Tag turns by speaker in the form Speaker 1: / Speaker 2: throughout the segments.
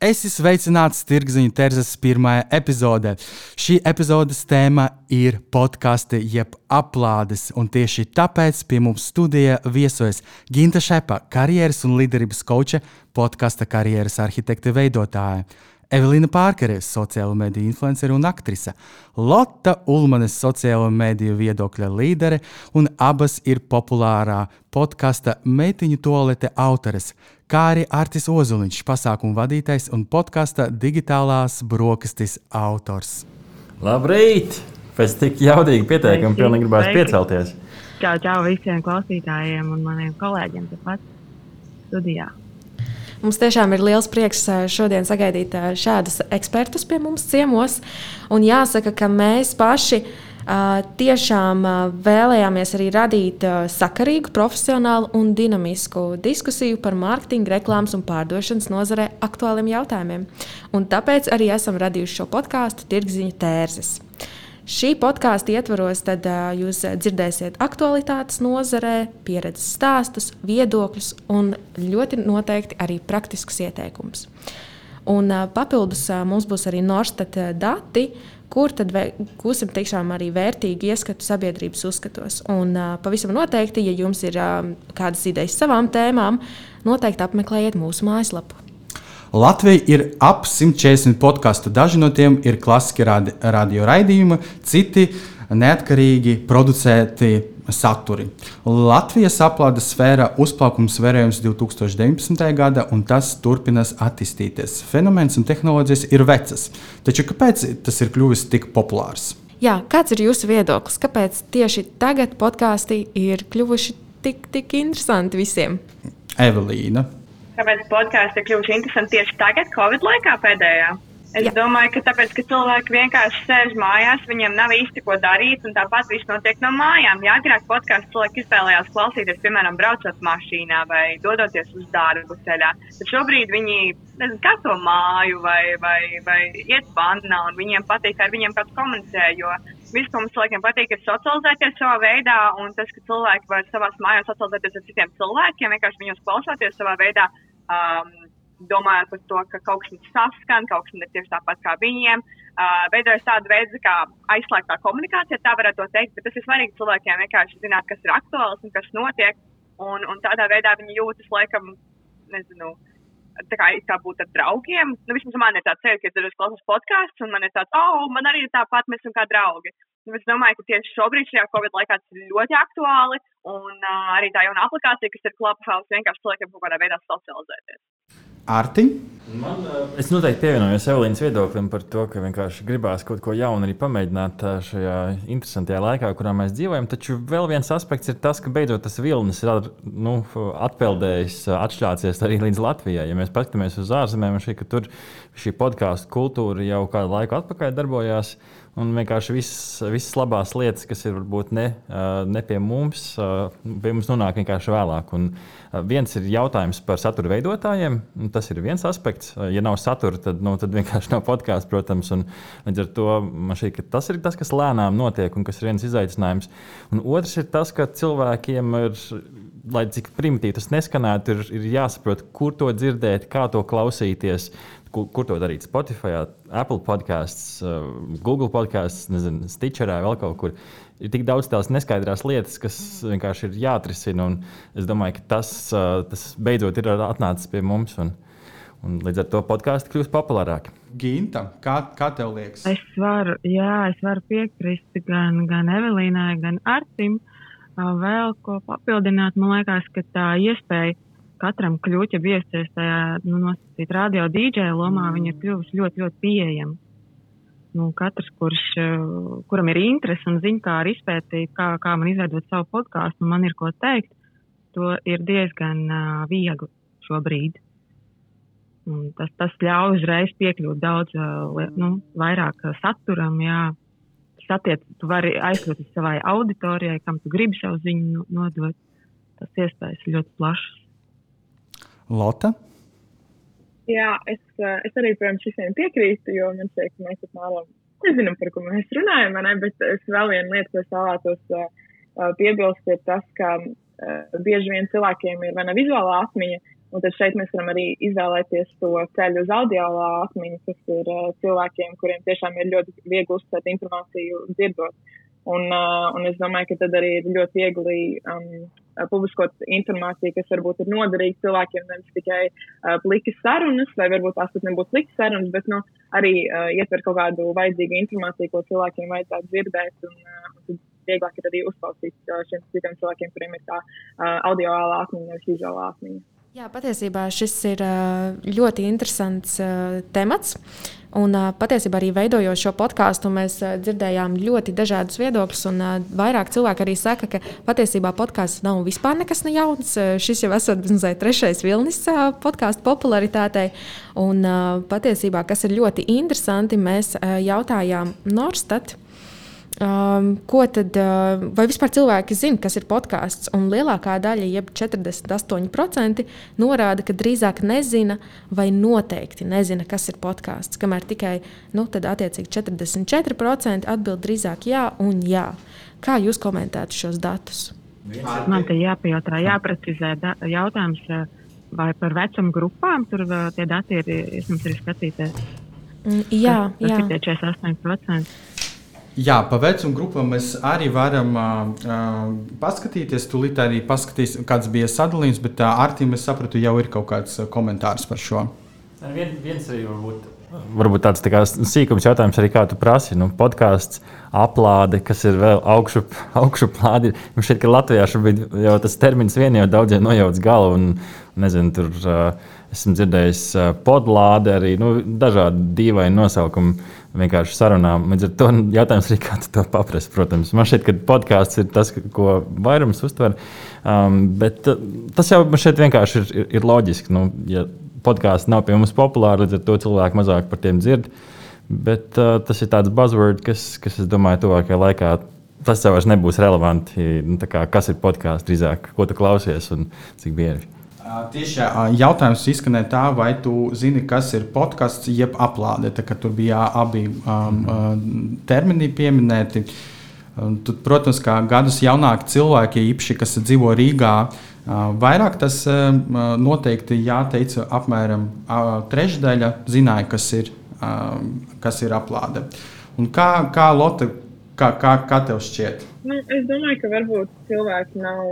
Speaker 1: Es esmu sveicināts Tirgziņu terzas pirmajā epizodē. Šī epizodes tēma ir podkāsti jeb aplādes, un tieši tāpēc pie mums studijā viesojas Ginta Šepa, karjeras un līderības koča, podkāsta karjeras arhitekte veidotāja. Evelīna Pārkere, sociālo mediju influencere un aktrise, Lotte Ulmane, sociālo mediju viedokļa līdere, un abas ir populārā podkāsta Meitiņu toalete autores, kā arī Artis Ozuliņš, pasākumu vadītājs un podkāsta digitālās brokastis autors.
Speaker 2: Labrīt! Pēc tik jaudīga pieteikuma pilnīgi gribēs piecelties.
Speaker 3: Čau, čau visiem klausītājiem un maniem kolēģiem tepat studijā.
Speaker 4: Mums tiešām ir liels prieks šodien sagaidīt šādus ekspertus pie mums ciemos. Un jāsaka, ka mēs paši tiešām vēlējāmies arī radīt sakarīgu, profesionālu un dinamisku diskusiju par mārketinga, reklāmas un pārdošanas nozarē aktuāliem jautājumiem. Un tāpēc arī esam radījuši šo podkāstu Tirgziņu tērzes. Šī podkāstu ietvaros tad, uh, jūs dzirdēsiet aktualitātes nozarē, pieredzes stāstus, viedokļus un ļoti noteikti arī praktiskus ieteikumus. Un, uh, papildus uh, mums būs arī Norstat dati, kur tad gūsim tiešām arī vērtīgu ieskatu sabiedrības uzskatos. Un uh, pavisam noteikti, ja jums ir uh, kādas idejas savām tēmām, noteikti apmeklējiet mūsu mājaslapu.
Speaker 1: Latvija ir ap 140 podkāstu. Daži no tiem ir klasiski radi, radio raidījumi, citi neatkarīgi producēti saturi. Latvijas aplādes sfēra uzplaukums vērojams 2019. gada, un tas turpinās attīstīties. Fenomens un tehnoloģijas ir vecas, taču kāpēc tas ir kļuvis tik populārs?
Speaker 4: Jā, kāds ir jūsu viedoklis? Kāpēc tieši tagad podkāstī ir kļuvuši tik, tik interesanti visiem?
Speaker 1: Evelīna
Speaker 3: kāpēc podkāsts ir kļuvuši interesanti tieši tagad, Covid laikā pēdējā? Es Jā. domāju, ka tāpēc, ka cilvēki vienkārši sēž mājās, viņiem nav īsti ko darīt, un tāpat viss notiek no mājām. Jā, agrāk podkāstu cilvēki izvēlējās klausīties, piemēram, braucot mašīnā vai dodoties uz darbu ceļā. Tad šobrīd viņi nezinu, kato māju vai, vai, vai iet vannā, un viņiem patīk, ar viņiem kāds komunicē. Jo viss, ko mums cilvēkiem patīk, ir socializēties savā veidā, un tas, ka cilvēki var savā mājās socializēties ar citiem cilvēkiem, vienkārši viņus klausoties savā veidā um, domājot par to, ka kaut kas mums saskan, kaut kas ir tieši tāpat kā viņiem. Uh, veidojas tāda veida kā aizslēgtā komunikācija, tā varētu teikt, bet tas ir svarīgi cilvēkiem vienkārši zināt, kas ir aktuāls un kas notiek. Un, un tādā veidā viņi jūtas, laikam, nezinu, tā kā, kā būt ar draugiem. Nu, vismaz man ir tāds ceļš, ka es klausos podkāstus, un man ir tāds, oh, man arī ir tāpat, mēs esam kā draugi. Nu, es domāju, ka tieši šobrīd, šajā Covid laikā, tas ir ļoti aktuāli. Un uh, arī tā jauna aplikācija, kas ir Clubhouse, vienkārši cilvēkiem kaut kādā veidā socializēties.
Speaker 1: Artiņ?
Speaker 2: Man, es noteikti pievienojos Evelīnas viedoklim par to, ka vienkārši gribās kaut ko jaunu arī pamēģināt šajā interesantajā laikā, kurā mēs dzīvojam. Taču vēl viens aspekts ir tas, ka beidzot tas vilnis ir nu, atpeldējis, atšķācies arī līdz Latvijai. Ja mēs paskatāmies uz ārzemēm, šī, tur šī podkāstu kultūra jau kādu laiku atpakaļ darbojās. Un vienkārši visas, visas labās lietas, kas ir varbūt ne, ne pie mums, pie mums nonāk vienkārši vēlāk. Un viens ir jautājums par satura veidotājiem. Tas ir viens aspekts. Ja nav satura, tad, nu, tad vienkārši nav podkāsts, protams. Un, līdz ar to man šķiet, ka tas ir tas, kas lēnām notiek un kas ir viens izaicinājums. Un otrs ir tas, ka cilvēkiem ir lai cik primitīvi tas neskanētu, ir, ir jāsaprot, kur to dzirdēt, kā to klausīties kur, kur to darīt. Spotify, Apple podkāsts, uh, Google podkāsts, Stitcherā, vēl kaut kur. Ir tik daudz tās neskaidrās lietas, kas vienkārši ir jāatrisina. Es domāju, ka tas, uh, tas beidzot ir atnācis pie mums. Un, un līdz ar to podkāstu kļūst populārāki.
Speaker 1: Ginta, kā, kā tev liekas?
Speaker 3: Es varu, jā, es varu piekrist gan, gan Evelīnai, gan Artim. Vēl ko papildināt, man liekas, ka tā iespēja katram kļūt, ja iesties tajā nu, nosacīt radio dīdžeja lomā, mm. viņi ir kļuvuši ļoti, ļoti pieejami. Nu, katrs, kurš, kuram ir interese un zina, kā izpētīt, kā, kā man izveidot savu podkāstu, un man ir ko teikt, to ir diezgan uh, viegli šobrīd.
Speaker 5: Tas, tas ļauj uzreiz piekļūt daudz nu, vairāk saturam. Jā. Tas attiec, tu vari aizsūt savai auditorijai, kam tu gribi savu ziņu nodot. Tas iespējas ļoti plašas.
Speaker 1: Lota?
Speaker 6: Jā, es, es arī, protams, visiem piekrītu, jo man šķiet, ka mēs apmēram nezinām, par ko mēs runājam, ne? bet es vēl vienu lietu, ko es vēlētos uh, piebilst, ir tas, ka uh, bieži vien cilvēkiem ir vai ne vizuālā atmiņa, un tad šeit mēs varam arī izvēlēties to ceļu uz audiālā atmiņu, kas ir uh, cilvēkiem, kuriem tiešām ir ļoti viegli uztvert informāciju dzirdot. Un, uh, un es domāju, ka tad arī ir ļoti viegli um, publiskot informāciju, kas varbūt ir noderīga cilvēkiem, nevis tikai uh, plikas sarunas, vai varbūt tās pat nebūtu plikas sarunas, bet nu, arī uh, ietver kaut kādu vajadzīgu informāciju, ko cilvēkiem vajadzētu dzirdēt. Un, uh, un vieglāk ir arī uzklausīt uh, šiem citiem cilvēkiem, kuriem ir tā uh, audioālā atmiņa, nevis vizuālā atmiņa.
Speaker 4: Jā, patiesībā šis ir ļoti interesants temats. Un patiesībā arī veidojot šo podkāstu, mēs dzirdējām ļoti dažādus viedokļus. Vairāk cilvēki arī saka, ka patiesībā podkāsts nav vispār nekas ne jauns. Šis jau esat zināms, trešais vilnis podkāstu popularitātei. Un patiesībā, kas ir ļoti interesanti, mēs jautājām Norstat. Um, ko tad, uh, vai vispār cilvēki zina, kas ir podkāsts? Un lielākā daļa, jeb 48%, norāda, ka drīzāk nezina vai noteikti nezina, kas ir podkāsts. Kamēr tikai nu, 44% atbild drīzāk jā un jā. Kā jūs komentētu šos datus?
Speaker 5: Man te jāpajautā, jāprecizē jautājums, uh, vai par vecuma grupām tur uh, tie dati ir, ir, ir skatīties.
Speaker 4: Mm, jā, jā.
Speaker 5: Tas ir tie 48%.
Speaker 1: Jā, pa vecuma grupām mēs arī varam uh, paskatīties. Tūlīt arī paskatīsim, kāds bija sadalījums, bet uh, Artiņš, es sapratu, jau ir kaut kāds komentārs par šo.
Speaker 2: Vien, viens arī varbūt. Varbūt tāds tā sīkums jautājums arī, kā tu prasi. Nu, podkāsts, aplāde, kas ir vēl augšup, augšuplāde. Man šķiet, ka Latvijā šobrīd jau tas termins vien jau daudziem nojauc galvu. Un, nezinu, tur uh, esmu dzirdējis uh, podlāde, arī nu, dažādi dīvaini nosaukumi vienkārši sarunām. Līdz ar to jautājums arī, kā tu to paprasti. Protams, man šķiet, ka podkāsts ir tas, ko vairums uztver. Um, bet uh, tas jau šeit vienkārši ir, ir, ir loģiski. Nu, ja podkāsts nav pie mums populāri, līdz ar to cilvēki mazāk par tiem dzird. Bet uh, tas ir tāds buzzword, kas, kas es domāju, tuvākajā laikā. Tas jau nebūs relevanti. Nu, kā, kas ir podkāsts drīzāk, ko tu klausies un cik bieži.
Speaker 1: Tieši jautājums izskanēja tā, vai tu zini, kas ir podkāsts, jeb aplāde. Tur bija abi um, termini pieminēti. Tad, protams, kā gadus jaunāki cilvēki, īpaši, kas dzīvo Rīgā, vairāk tas noteikti jāteica apmēram trešdaļa zināja, kas ir, kas ir aplāde. Un kā, kā Lotte, kā, kā, kā tev šķiet?
Speaker 6: Nu, es domāju, ka varbūt cilvēki nav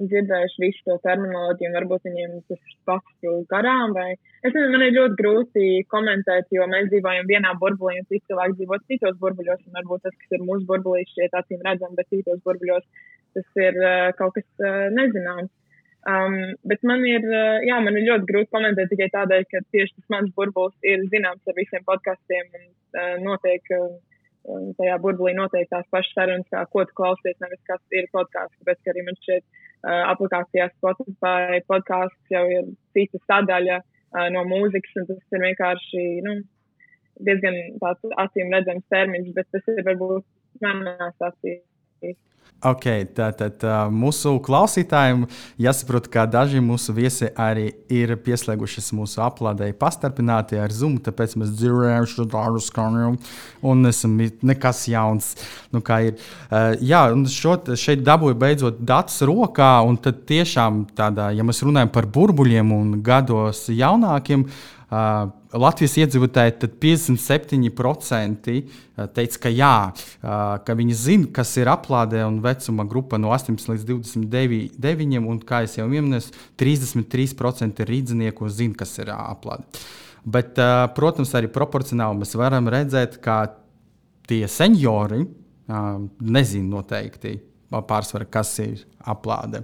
Speaker 6: dzirdējuši visu to terminoloģiju, un varbūt viņiem tas pats garām. Vai... Es nezinu, man ir ļoti grūti komentēt, jo mēs dzīvojam vienā burbulī, un citi cilvēki dzīvo citos burbuļos. Varbūt tas, kas ir mūsu burbulī, šķiet acīm redzams, bet citos burbuļos tas ir uh, kaut kas uh, nezināms. Um, bet man ir, uh, jā, man ir ļoti grūti komentēt tikai tādēļ, ka tieši tas mans burbulis ir zināms ar visiem podkastiem un uh, notiek. Uh, Tajā burbulī noteikti tās pašas sarunas, kā ko tu klausies, nevis kas ir podkāsts. Tāpēc arī man šķiet, uh, Uh, aplikācijā Spotify podkāsts jau ir cita sadaļa uh, no mūzikas, un tas ir vienkārši nu, diezgan tāds acīm redzams termins, bet tas ir varbūt manās acīs.
Speaker 1: Okay, tātad mūsu klausītājiem jāsaprot, ka daži mūsu viesi arī ir pieslēgušies mūsu aplādēji pastarpināti ar Zoom, tāpēc mēs dzirdējām tādu skaņu un esam nekas jauns. Nu, ir, uh, jā, un šo, šeit dabūju beidzot datus rokā, un tad tiešām tādā, ja mēs runājam par burbuļiem un gados jaunākiem, uh, Uh, Latvijas iedzīvotāji 57% teica, ka jā, uh, ka viņi zina, kas ir aplādē un vecuma grupa no 18 līdz 29, un, kā jau minēju, 33% rīznieku zina, kas ir aplādē. Bet, uh, protams, arī proporcionāli mēs varam redzēt, ka tie seniori nezina noteikti pārsvarā, kas ir aplāde.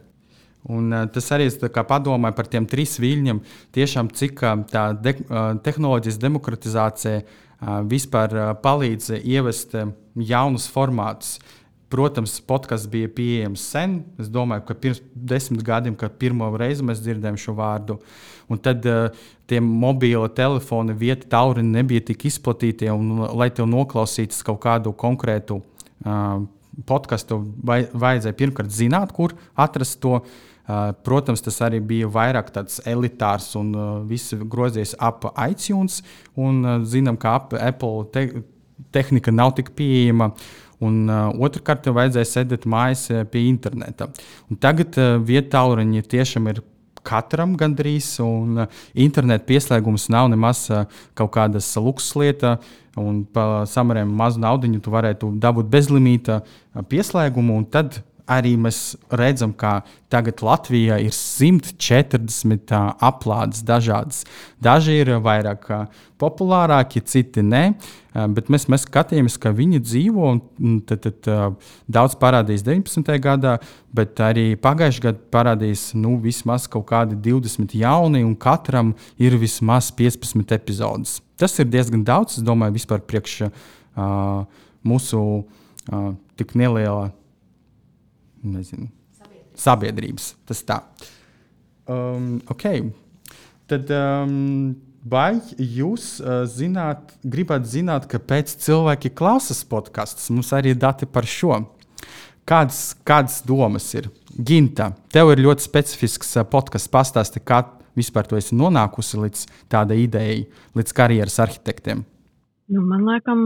Speaker 1: Un, uh, tas arī padomāja par tiem trīs viļņiem, tiešām cik uh, tā de, uh, tehnoloģijas demokratizācija vispār palīdz ievest jaunus formātus. Protams, podkāsts bija pieejams sen. Es domāju, ka pirms desmit gadiem, kad pirmo reizi mēs dzirdējām šo vārdu, un tad tie mobilo telefoni vieta tauriņi nebija tik izplatīti, un, lai tev noklausītos kaut kādu konkrētu uh, podkāstu, vajadzēja pirmkārt zināt, kur atrast to. Uh, protams, tas arī bija vairāk tāds elitārs un viss grozījies ap iTunes. Un, zinām, ka Apple te tehnika nav tik pieejama. Un uh, otrkārt, tev vajadzēja sēdēt mājas uh, pie interneta. Un tagad uh, vietāluņi tiešām ir katram gandrīz, un uh, interneta pieslēgums nav nemaz uh, kaut kāda luksuslieta. Un par samariem mazu naudu tu varētu dabūt bezlimīta pieslēgumu, un tad arī mēs redzam, ka tagad Latvijā ir 140 aplādes dažādas. Daži ir vairāk populārāki, citi nē. Bet mēs, mēs skatījāmies, ka viņi dzīvo. Tad, tad, daudz parādījās 19. gadā, bet arī pagājušajā gadā parādījās nu, vismaz kaut kādi 20 jauni, un katram ir vismaz 15 epizodes. Tas ir diezgan daudz, es domāju, vispār priekš uh, mūsu uh, tik nelielā nezinu, sabiedrības. sabiedrības. Tas tā. Um, okay. Tad, um, vai jūs uh, zināt, gribat zināt, kāpēc cilvēki klausās podkastus? Mums arī ir dati par šo. Kādas, kādas domas ir? Ginta, tev ir ļoti specifisks uh, podkāsts. Pastāsti, kā vispār tu esi nonākusi līdz tādai idejai, līdz karjeras arhitektiem.
Speaker 5: Nu, man liekas,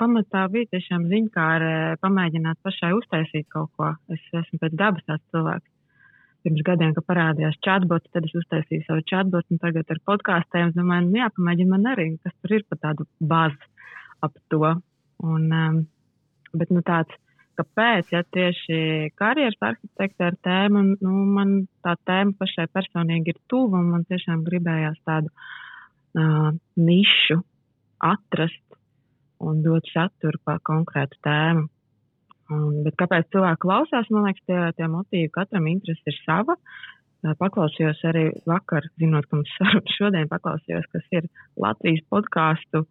Speaker 5: pamatā bija tiešām ziņkāre pamēģināt pašai uztaisīt kaut ko. Es esmu pēc dabas tāds cilvēks. Pirms gadiem, kad parādījās chatbots, tad es uztaisīju savu chatbotu, un tagad ar podkāstiem domāju, nu, jāpamēģina man arī, kas tur ir pa tādu bāzi ap to. Un, um, bet, nu, tāds, kāpēc, ja tieši karjeras arhitekta ar tēmu, nu, man tā tēma pašai personīgi ir tuva, un man tiešām gribējās tādu uh, nišu atrast un dot saturu par konkrētu tēmu. Un, bet kāpēc cilvēki klausās? Man liekas, tie, tie motīvi katram interesi ir sava. Paklausījos arī vakar, zinot, ka mums saruna šodien paklausījos, kas ir Latvijas podkāstu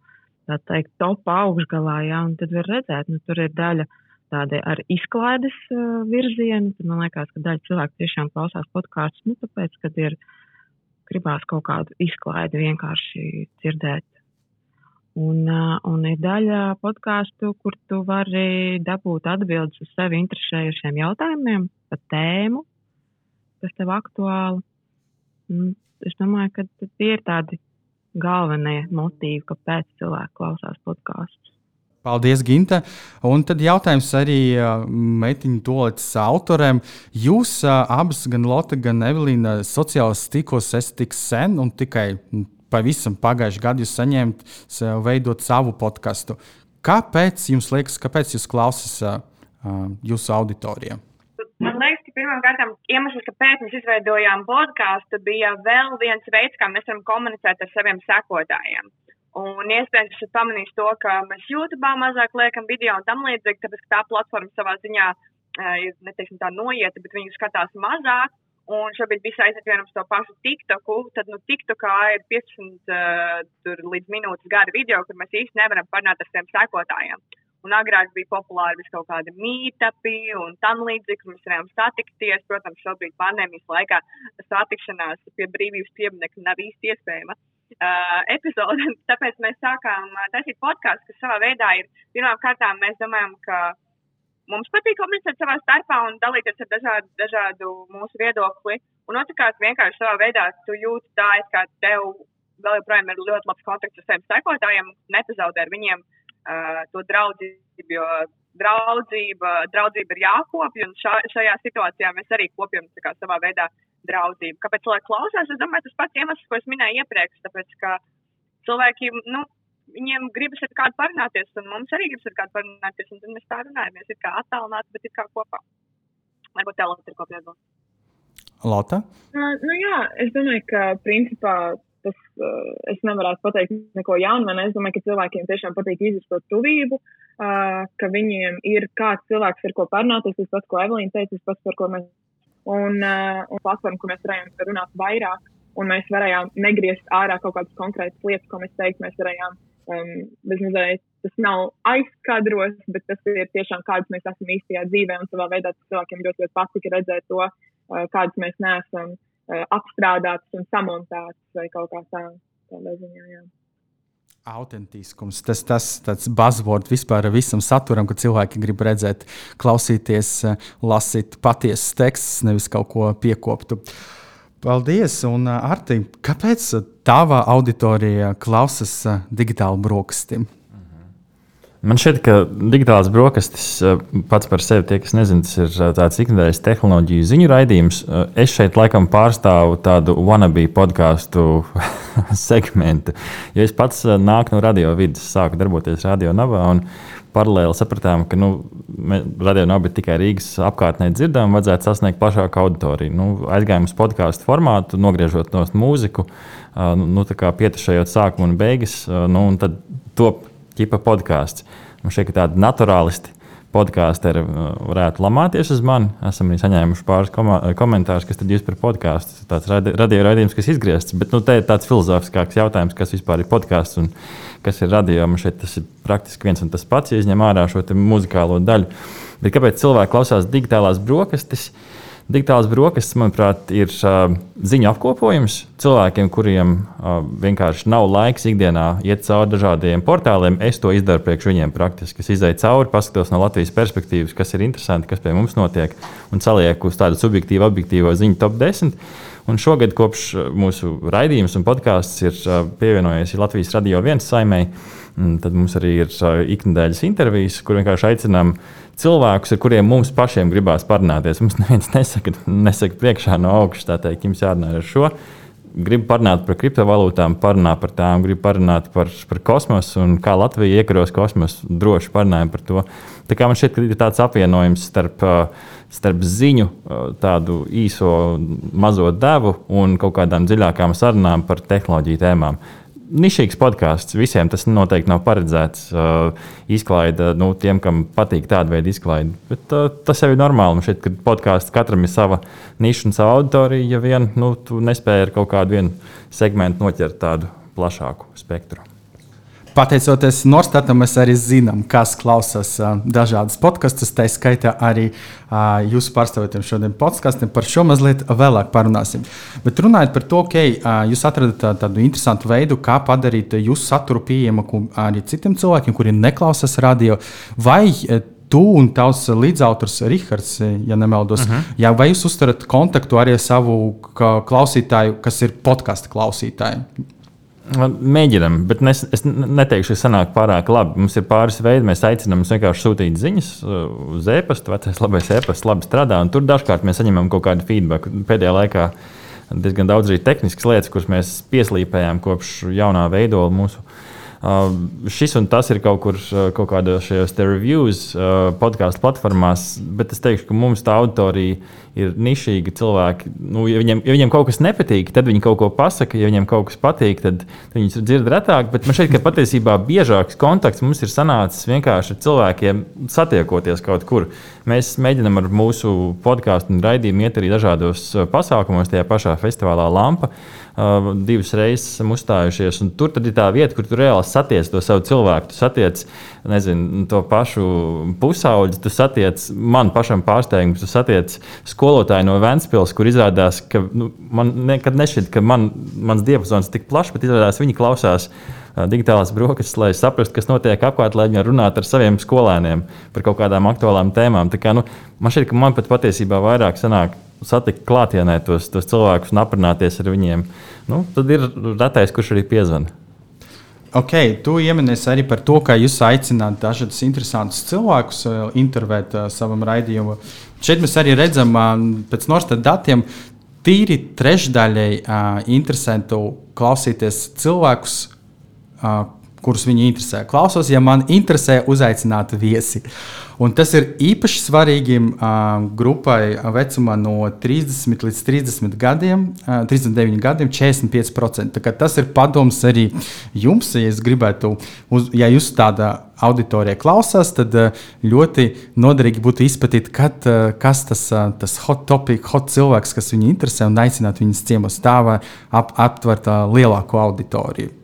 Speaker 5: teikt, top augšgalā, un tad var redzēt, nu, tur ir daļa tāda ar izklaides uh, virzienu. Tad man liekas, ka daļa cilvēku tiešām klausās podkāstus, nu, tāpēc, kad ir gribās kaut kādu izklaidi vienkārši dzirdēt Un, un ir daļa podkāstu, kur tu vari dabūt atbildes uz sevi interesējušiem jautājumiem par tēmu, kas tev aktuāli. Un es domāju, ka tie ir tādi galvenie motīvi, kāpēc cilvēki klausās podkāstus.
Speaker 1: Paldies, Ginte. Un tad jautājums arī meitiņu toaletes autoriem. Jūs abas, gan Lotte, gan Evelīna, sociālajos tīklos esat tik sen un tikai pavisam pagājušajā gadā jūs saņēmat veidot savu podkāstu. Kāpēc jums liekas, kāpēc jūs klausāties uh, jūsu auditorijā?
Speaker 3: Man liekas, ka pirmkārt, iemesls, kāpēc mēs izveidojām podkāstu, bija vēl viens veids, kā mēs varam komunicēt ar saviem sekotājiem. Un iespējams, jūs pamanījāt to, ka mēs YouTube mazāk liekam video un tam līdzīgi, tāpēc, ka tā platforma savā ziņā ir, neteiksim, tā noieta, bet viņi skatās mazāk. Un šobrīd viss aiziet vienam uz to pašu TikToku. Tad, nu, TikTokā ir 15 uh, līdz minūtes gari video, kur mēs īsti nevaram parunāt ar saviem sekotājiem. Un agrāk bija populāri vis kaut kādi mītāpi un tam līdzīgi, kur mēs varējām satikties. Protams, šobrīd pandēmijas laikā satikšanās pie brīvības pieminiekta nav īsti iespējama. Uh, epizode, tāpēc mēs sākām taisīt podkāstu, kas savā veidā ir pirmām kārtām mēs domājam, ka mums patīk komunicēt savā starpā un dalīties ar dažādu, dažādu mūsu viedokli. Un otrkārt, vienkārši savā veidā tu jūti tā, it kā tev vēl joprojām ir ļoti labs kontakts ar saviem sekotājiem, nepazaudē ar viņiem uh, to draudzību, jo draudzība, draudzība ir jākopja, un šā, šajā situācijā mēs arī kopjam kā, savā veidā draudzību. Kāpēc cilvēki klausās? Es domāju, tas pats iemesls, ko es minēju iepriekš, tāpēc, ka cilvēki, nu, viņiem gribas ar kādu parunāties, un mums arī gribas ar kādu parunāties, un tad mēs tā runājamies. Ir kā attālināti, bet ir kā kopā. Varbūt tā Lata ir ko piebilst.
Speaker 1: Lata?
Speaker 6: Uh, nu jā, es domāju, ka principā tas, uh, es nevaru pateikt neko jaunu, man es domāju, ka cilvēkiem tiešām patīk izjust to tuvību, uh, ka viņiem ir kāds cilvēks, ar ko parunāties, tas pats, ko Evelīna teica, tas pats, par ko mēs, un, uh, un platforma, kur mēs varējām runāt vairāk, un mēs varējām negriezt ārā kaut kādas konkrētas lietas, ko mēs teikt, mēs varējām um, bezmazliet tas nav aizkadros, bet tas ir tiešām kāds mēs esam īstajā dzīvē. Un savā veidā cilvēkiem ļoti, ļoti patika redzēt to, uh, kādas mēs neesam uh, apstrādātas un samontētas vai kaut kā tā, tādā ziņā. Jā.
Speaker 1: Autentiskums, tas tas tāds buzzword vispār visam saturam, ka cilvēki grib redzēt, klausīties, lasīt patiesus tekstus, nevis kaut ko piekoptu. Paldies, un Arti, kāpēc tava auditorija klausās digitālu brokastīm?
Speaker 2: Man šķiet, ka digitālās brokastis eh, pats par sevi, tie, kas nezina, tas ir eh, tāds ikdienas tehnoloģiju ziņu raidījums. Eh, es šeit laikam pārstāvu tādu wannabe podkāstu segmentu. Jo es pats nāku no radio vidas, sāku darboties radio navā. Paralēli sapratām, ka nu, radio nav tikai Rīgas apkārtnē dzirdama, vajadzētu sasniegt plašāku auditoriju. Nu, aizgājām uz podkāstu formātu, nogriežot no mūziku, nu, pietušajot sākumu un beigas, nu, un tad top ķipa podkāsts. Man šķiet, ka tādi naturālisti podkāsteri varētu lamāties uz mani. Esam arī saņēmuši pāris komentārus, kas tad jūs par podkāstu. Tāds radio raidījums, kas izgriezts. Bet nu, te ir tāds filozofiskāks jautājums, kas vispār ir podkāsts un kas ir radio. Man šeit tas ir praktiski viens un tas pats, ja izņem ārā šo muzikālo daļu. Bet kāpēc cilvēki klausās digitālās brokastis? Uh, Digitālās brokastis, manuprāt, ir uh, ziņu apkopojums cilvēkiem, kuriem uh, vienkārši nav laiks ikdienā iet cauri dažādiem portāliem. Es to izdaru priekš viņiem praktiski. Es izēju cauri, paskatos no Latvijas perspektīvas, kas ir interesanti, kas pie mums notiek, un salieku uz tādu subjektīvu, objektīvo ziņu top 10. Un šogad, kopš mūsu raidījums un podkāsts ir pievienojies Latvijas radio viens saimē, tad mums arī ir ikdienas intervijas, kur vienkārši aicinām uh, cilvēkus, ar kuriem mums pašiem gribās parunāties. Mums neviens nesaka, nesaka priekšā no augšas, tā teikt, jums jārunā ar šo. Gribu parunāt par kriptovalūtām, parunāt par tām, gribu parunāt par, par kosmosu un kā Latvija iekaros kosmosu. Droši parunājam par to. Tā kā man šķiet, ka ir tāds apvienojums starp, starp ziņu, tādu īso mazo devu un kaut kādām dziļākām sarunām par tehnoloģiju tēmām nišīgs podkāsts. Visiem tas noteikti nav paredzēts. Uh, izklaide nu, tiem, kam patīk tāda veida izklaide. Bet uh, tas jau ir normāli. Man šķiet, ka podkāsts katram ir sava niša un sava auditorija. Ja vien nu, tu nespēji ar kaut kādu segmentu noķert tādu plašāku spektru.
Speaker 1: Pateicoties Norstatam, mēs arī zinām, kas klausās uh, dažādas podkastus. Tā skaitā arī uh, jūsu pārstāvjiem šodien podkastiem. Par šo mazliet vēlāk parunāsim. Bet runājot par to, ka uh, jūs atradat uh, tādu interesantu veidu, kā padarīt jūsu saturu pieejamu arī citiem cilvēkiem, kuri neklausās radio. Vai uh, tu un tavs līdzautors Rihards, ja nemaldos, uh mhm. -huh. jā, vai jūs uztarat kontaktu arī ar savu klausītāju, kas ir podkāstu klausītāji?
Speaker 2: Mēģinam, bet es, es neteikšu, ka sanāk pārāk labi. Mums ir pāris veidi. Mēs aicinām vienkārši sūtīt ziņas uh, uz e-pasta, vecais labais e-pasts, labi strādā. Tur dažkārt mēs saņemam kaut kādu feedback. Pēdējā laikā diezgan daudz arī tehniskas lietas, kuras mēs pieslīpējām kopš jaunā veidola mūsu. Uh, šis un tas ir kaut kur uh, kaut kādos šajos reviews, uh, podkāstu platformās, bet es teikšu, ka mums tā auditorija ir nišīgi cilvēki. Nu, ja, viņiem, ja viņiem kaut kas nepatīk, tad viņi kaut ko pasaka. Ja viņiem kaut kas patīk, tad viņi dzird retāk. Bet man ka patiesībā biežāks kontakts mums ir sanācis vienkārši ar cilvēkiem satiekoties kaut kur. Mēs mēģinām ar mūsu podkāstu un raidījumu iet arī dažādos uh, pasākumos, tajā pašā festivālā Lampa. Uh, divas reizes esam uzstājušies. Tur ir tā vieta, kur tu reāli satiec to savu cilvēku. Tu satiec nezinu, to pašu pusauģi, tu satiec man pašam pārsteigumu, tu satiec skolotāju no Vēncpils, kur izrādās, ka nu, man nekad nešķiet, ka man, mans diapazons ir tik plašs, bet izrādās viņi klausās digitālās brokastis, lai saprastu, kas notiek apkārt, lai viņi runātu ar saviem skolēniem par kaut kādām aktuālām tēmām. Tā kā, nu, man šķiet, ka man pat patiesībā vairāk sanāk satikt klātienē tos, tos cilvēkus un aprunāties ar viņiem. Nu, tad ir retais, kurš arī piezvanīja.
Speaker 1: Ok, tu ieminies arī par to, ka jūs aicināt dažādus interesantus cilvēkus uh, intervēt uh, savam raidījumam. Šeit mēs arī redzam, uh, pēc Norstat datiem, tīri trešdaļai interesantu klausīties cilvēkus, kurus viņi interesē. Klausos, ja man interesē uzaicināt viesi. Un tas ir īpaši svarīgi uh, grupai vecumā no 30 līdz 30 gadiem, uh, 39 gadiem, 45%. Tas ir padoms arī jums, ja gribētu, uz, ja jūs tādā auditorijā klausās, tad uh, ļoti noderīgi būtu izpētīt, kad, uh, kas tas, uh, tas hot topic, hot cilvēks, kas viņu interesē, un aicināt viņus ciemos tā, ap, aptvert lielāku auditoriju.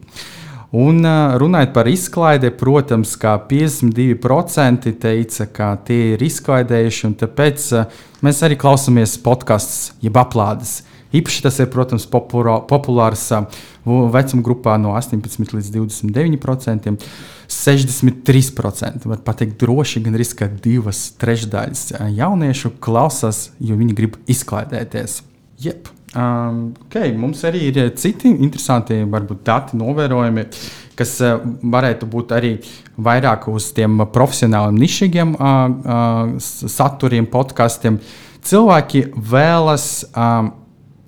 Speaker 1: Un runājot par izklaidi, protams, kā 52% teica, ka tie ir izklaidējuši, un tāpēc mēs arī klausāmies podkastus, jeb aplādes. Īpaši tas ir, protams, populārs vecuma grupā no 18 līdz 29%. 63% var teikt, droši gan arī divas trešdaļas jauniešu klausās, jo viņi grib izklaidēties. Jep. Um, okay, mums arī ir citi interesanti varbūt, dati, novērojumi, kas uh, varētu būt arī vairāk uz tiem profesionāliem, nišīgiem uh, uh, saturiem, podkastiem. Cilvēki vēlas um,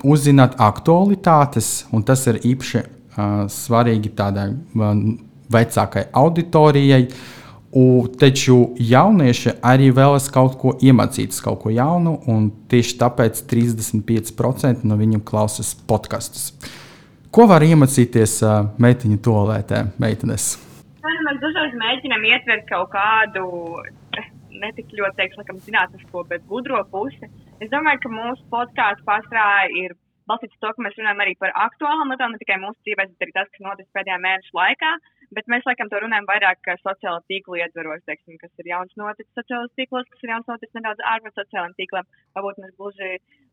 Speaker 1: uzzināt aktualitātes, un tas ir īpaši uh, svarīgi tādai uh, vecākai auditorijai. Uh, U, taču jaunieši arī vēlas kaut ko iemācīties, kaut ko jaunu, un tieši tāpēc 35% no viņiem klausās podkastus. Ko var iemācīties uh, meitiņu toalētē, meitenes?
Speaker 3: Mēs dažreiz mēģinām ietvert kaut kādu ne tik ļoti teikšu, zinātnisko, bet gudro pusi. Es domāju, ka mūsu podkāsts pārstrāde ir balstīts uz to, ka mēs runājam arī par aktuālām lietām, ne tikai mūsu dzīvēm, bet arī tas, kas noticis pēdējā mēneša laikā. Bet mēs laikam to runājam vairāk sociālo tīklu ietvaros, teiksim, kas ir jauns noticis sociālajos tīklos, kas ir jauns noticis nedaudz ārpus sociālajiem tīkliem. Varbūt mēs gluži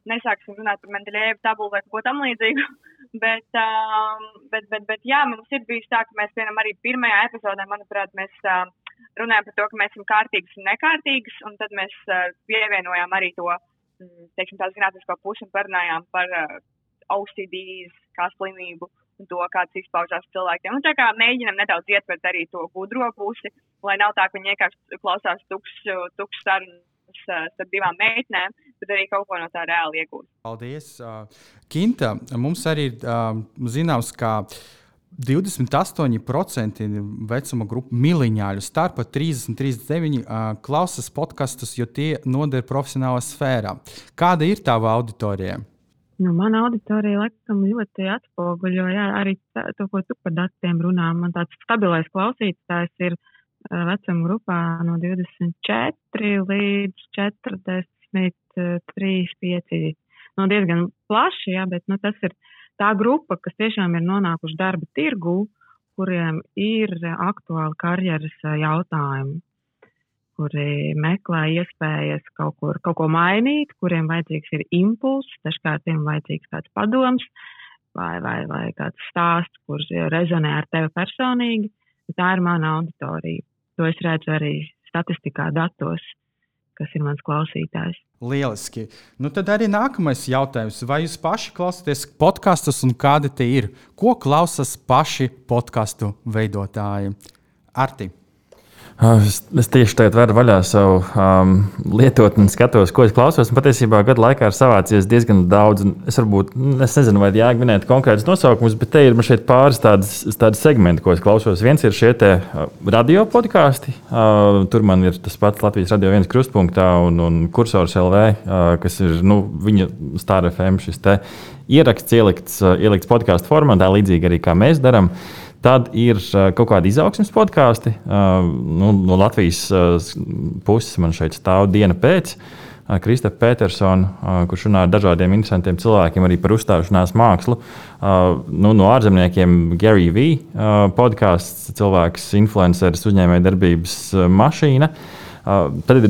Speaker 3: nesāksim runāt par Mendelēvu tabulu vai ko tam līdzīgu. bet, um, bet, bet, bet, jā, mums ir bijis tā, ka mēs vienam arī pirmajā epizodē, manuprāt, mēs uh, runājam par to, ka mēs esam kārtīgas un nekārtīgas, un tad mēs uh, pievienojām arī to, mm, teiksim, tā zinātnisko pusi un parunājām par uh, OCDs kā slimību un to, kāds izpaužās cilvēkiem. Un tā kā mēģinam nedaudz ietvert arī to gudro pusi, lai nav tā, ka viņi vienkārši klausās tukšs tukš sarunas uh, starp divām meitenēm, bet arī kaut ko no tā reāli iegūst.
Speaker 1: Paldies! Kinta, mums arī ir zināms, ka 28% vecuma grupu miliņāļu starp 30 un 39 uh, klausās podkastus, jo tie noder profesionālā sfērā. Kāda ir tava auditorija?
Speaker 5: Nu, mana auditorija laikam ļoti atspoguļo jā, arī to, ko tu par datiem runā. Man tāds stabilais klausītājs ir vecuma grupā no 24 līdz 43, 5. Nu, diezgan plaši, jā, bet nu, tas ir tā grupa, kas tiešām ir nonākuši darba tirgū, kuriem ir aktuāli karjeras jautājumi kuri meklē iespējas kaut, kur, kaut ko mainīt, kuriem vajadzīgs ir impulss, dažkārt tiem vajadzīgs kāds padoms vai, vai, vai kāds stāsts, kurš rezonē ar tevi personīgi. Tā ir mana auditorija. To es redzu arī statistikā, datos, kas ir mans klausītājs.
Speaker 1: Lieliski. Nu, tad arī nākamais jautājums. Vai jūs paši klausāties podkastus un kādi tie ir? Ko klausās paši podkāstu veidotāji? Arti.
Speaker 2: Ah, es, es tieši tagad varu vaļā savu um, lietotni skatos, ko es klausos. Patiesībā gadu laikā ir savācies diezgan daudz. Es varbūt es nezinu, vai jāk minēt konkrētus nosaukumus, bet te ir pāris tādas, tādas segmenti, ko es klausos. Viens ir šie te, uh, radio podkāsti. Uh, tur man ir tas pats Latvijas radio viens krustpunktā un, un kursors LV, uh, kas ir nu, viņa Star FM šis ieraksts ielikts, uh, ielikts podkāstu formātā, līdzīgi arī kā mēs darām. Uh, Tad ir uh, kaut kādi izaugsmes podkāsti. Uh, nu, no Latvijas uh, puses man šeit stāv diena pēc. Kristofers Petersons, kurš runā ar dažādiem interesantiem cilvēkiem arī par uzstāšanās mākslu. Nu, no ārzemniekiem Gary V. podkāsts, cilvēks, influenceris, uzņēmējdarbības mašīna. Tad ir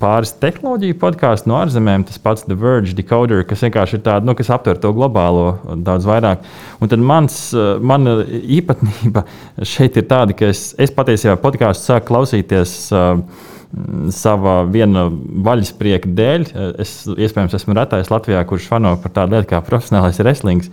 Speaker 2: pāris tehnoloģiju podkāstu no ārzemēm, tas pats The Verge, Decoder, kas vienkārši ir tāds, nu, kas aptver to globālo daudz vairāk. Un tad mans, mana īpatnība šeit ir tāda, ka es, es patiesībā podkāstu sāku klausīties. Uh, Sava viena vaļasprieka dēļ. Es iespējams esmu retais Latvijā, kurš fano par tādu lietu kā profesionālais wrestling,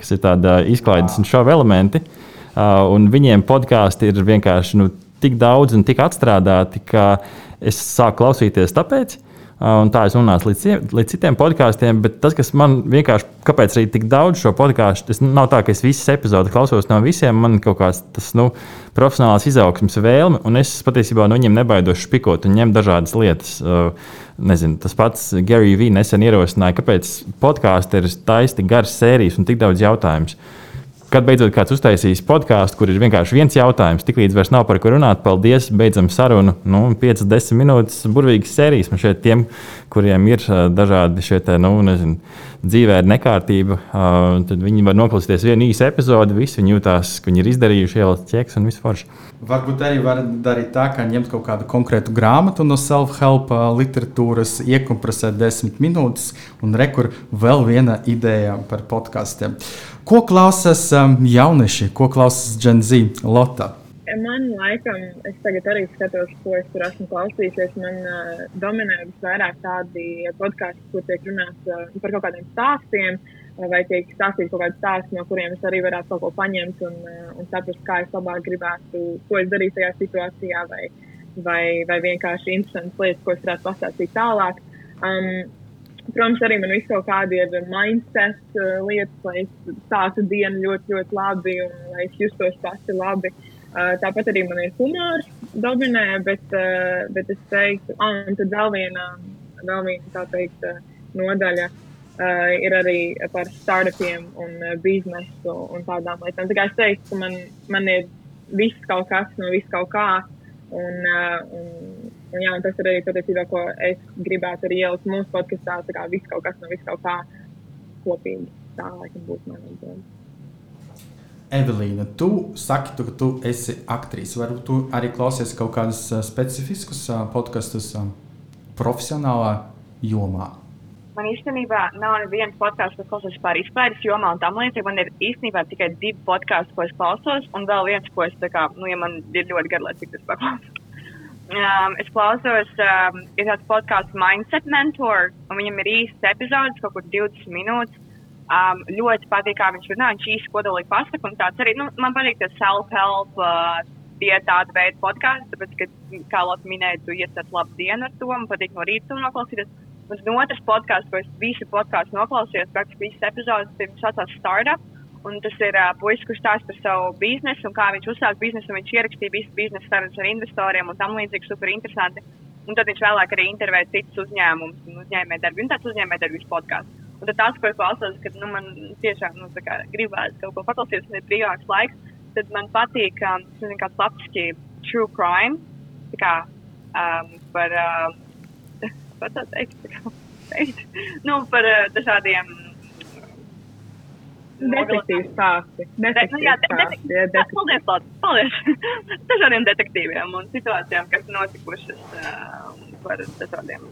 Speaker 2: kas ir tāda izklaides un šova elementi. Uh, un viņiem podkāsti ir vienkārši nu, tik daudz un tik atstrādāti, ka es sāku klausīties tāpēc. Un tā es nonācu līdz, līdz citiem podkāstiem, bet tas, kas man vienkārši, kāpēc arī tik daudz šo podkāstu, tas nav tā, ka es visas epizodes klausos no visiem. Man kaut kāds tas, nu, profesionāls izaugsmas vēlme, un es patiesībā no viņiem nebaidos špikot un ņemt dažādas lietas. Nezinu, tas pats Gary V. nesen ierosināja, kāpēc podkāstā ir taisni garas sērijas un tik daudz jautājumu. Kad beidzot kāds uztaisīs podkāstu, kur ir vienkārši viens jautājums, tiklīdz vairs nav par ko runāt, paldies, beidzam sarunu. Nu, 5-10 minūtes burvīgas sērijas man šeit tiem, kuriem ir dažādi šie te, nu, nezinu, dzīvē ir nekārtība, tad viņi var noklausīties vienu īsu epizodi, visi viņi jūtās, ka viņi ir izdarījuši, ielikt ķeks un visu forši.
Speaker 1: Varbūt arī var darīt tā, ka ņemt kaut kādu konkrētu grāmatu no self-help literatūras, iekompresēt desmit minūtes, un rekur vēl viena ideja par podkāstiem. Ko klausās jaunieši, ko klausās Gen Z Lota?
Speaker 6: Man laikam, es tagad arī skatos, ko es tur esmu klausījies. Man uh, dominē visvairāk tādi podkāsti, kur tiek runāts uh, par kaut kādiem stāstiem, uh, vai tiek stāstīts kaut kāds stāsts, no kuriem es arī varētu kaut ko paņemt un, uh, un saprast, kā es labāk gribētu, ko es darītu tajā situācijā, vai, vai, vai vienkārši interesantas lietas, ko es varētu pastāstīt tālāk. Um, Protams, arī man visu kaut kādi ir mindset uh, lietas, lai es sāktu dienu ļoti, ļoti labi un lai es justos pati labi. Uh, Tāpat arī man ir humors, dominē, bet, bet es teiktu, ah, un tad vēl viena, vēl viena tā teikt, nodaļa uh, ir arī par startupiem un biznesu un tādām lietām. Tā kā es teiktu, ka man, man ir viss kaut kas no viss kaut kā. Un, un, un, jā, un tas ir arī patiesībā, ko es gribētu arī ielikt mūsu podkāstā. Tā kā viss kaut kas no viss kaut kā kopīgi. Tā laikam būtu mana atbildība.
Speaker 1: Evelīna, tu saki, tu, ka tu esi aktrise. Varbūt tu arī klausies kaut kādus specifiskus podkastus profesionālā jomā.
Speaker 3: Man īstenībā nav viens podkāsts, kas klausos par izklaides jomā un tam līdzīgi. Man ir īstenībā tikai divi podkāsti, ko es klausos, un vēl viens, ko es tā kā, nu, ja man ir ļoti garlaicīgi tas paklausos. Um, es klausos, um, ir tāds podkāsts Mindset Mentor, un viņam ir īsts epizodes, kaut kur 20 minūtes. Um, ļoti patīk, kā viņš runā. Viņš īsti kodolīgi pasaka, un tāds arī nu, man patīk tas self-help. Uh, Tie tādi veidi podkāsti, tāpēc, ka, kā Lotte minēja, tu iestādi labu dienu ar to. Man patīk no rīta to noklausīties. Un no otrs podkāsts, ko es visu podkāstu noklausījos, praktiski visas epizodes, ir saucās Startup. Un tas ir uh, puisis, kurš stāsta par savu biznesu un kā viņš uzsāka biznesu. Viņš ierakstīja visu biznesa sarunas ar investoriem un tam līdzīgi super interesanti. Un tad viņš vēlāk arī intervēja citus uzņēmumus un uzņēmējdarbības, un tāds uzņēmējdarbības podkāsts. Un tad tas, ko es klausos, kad nu, man tiešām nu, gribās kaut ko paklausīties, un ir brīvāks laiks, tad man patīk, um, kāds lapiski true crime, kā um, par, uh, par tā teikt, kā, teikt, nu, par uh, dažādiem
Speaker 6: Detektīvu stāsti.
Speaker 3: Detektīvu nu, stāsti. Jā, detektīvi. Paldies, Lācis. Paldies. Dažādiem detektīviem un situācijām, kas notikušas uh, par dažādiem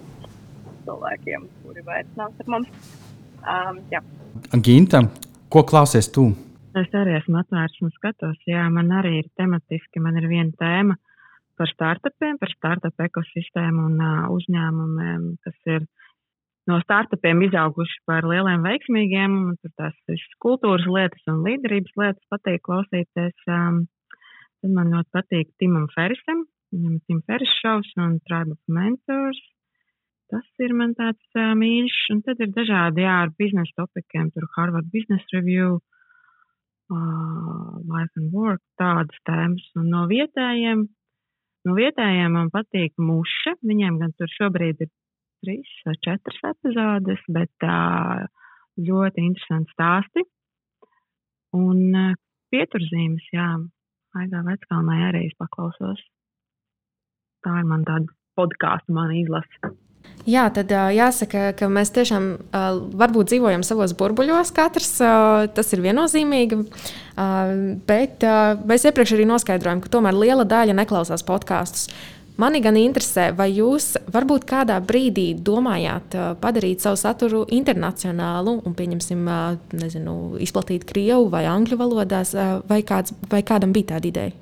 Speaker 3: cilvēkiem, kuri vairs nav ar mums. Um, jā.
Speaker 1: Ginta, ko klausies tu?
Speaker 5: Es arī esmu atvērts un skatos. Jā, man arī ir tematiski, man ir viena tēma par startupiem, par startup ekosistēmu un uh, uzņēmumiem, kas ir no startupiem izauguši par lieliem veiksmīgiem. Tur tās kultūras lietas un līderības lietas patīk klausīties. Um, tad man ļoti patīk Timam Ferrisam, viņam ir Tim Ferris šovs un Tribe of Mentors. Tas ir man tāds uh, mīļš, un tad ir dažādi jā, ar biznesa topikiem, tur Harvard Business Review, uh, Life and Work, tādas tēmas. Un no vietējiem, no vietējiem man patīk muša. Viņiem gan tur šobrīd ir trīs vai četras epizodes, bet uh, ļoti interesanti stāsti. Un uh, pieturzīmes, jā, Aigā Veckalnē arī es paklausos. Tā ir man tāda podkāstu, man izlasa.
Speaker 4: Jā, tad jāsaka, ka mēs tiešām varbūt dzīvojam savos burbuļos, katrs tas ir viennozīmīgi. Bet mēs iepriekš arī noskaidrojām, ka tomēr liela daļa neklausās podkāstus. Mani gan interesē, vai jūs varbūt kādā brīdī domājāt padarīt savu saturu internacionālu un, pieņemsim, nezinu, izplatīt krievu vai angļu valodās, vai, kāds, vai kādam bija tāda ideja?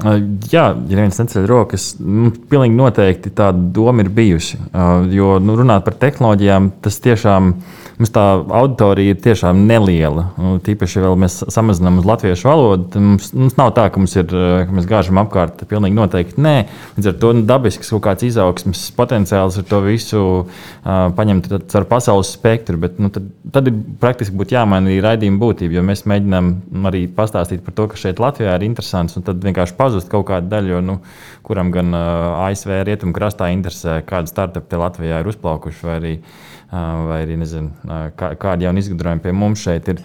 Speaker 2: Jā, ja neviens neceļ rokas, nu, pilnīgi noteikti tāda doma ir bijusi. Jo nu, runāt par tehnoloģijām, tas tiešām ir mums tā auditorija ir tiešām neliela. Nu, tīpaši, ja mēs samazinām uz latviešu valodu, mums, mums nav tā, ka, ir, eh, ka mēs gāžam apkārt. Pilnīgi noteikti nē. Līdz ar to nu, dabisks kaut kāds izaugsmes potenciāls ar to visu uh, paņemt ar pasaules spektru. Bet, nu, tad, tad ir praktiski būtu jāmaina arī raidījuma būtība, jo mēs mēģinām arī pastāstīt par to, ka šeit Latvijā ir interesants, un tad vienkārši pazust kaut kāda daļa, jo, nu, kuram gan uh, ASV rietumu krastā interesē, kāda startup te Latvijā ir uzplaukuši. Vai arī uh, vai arī nezinu, kā, kādi jauni izgudrojumi pie mums šeit ir.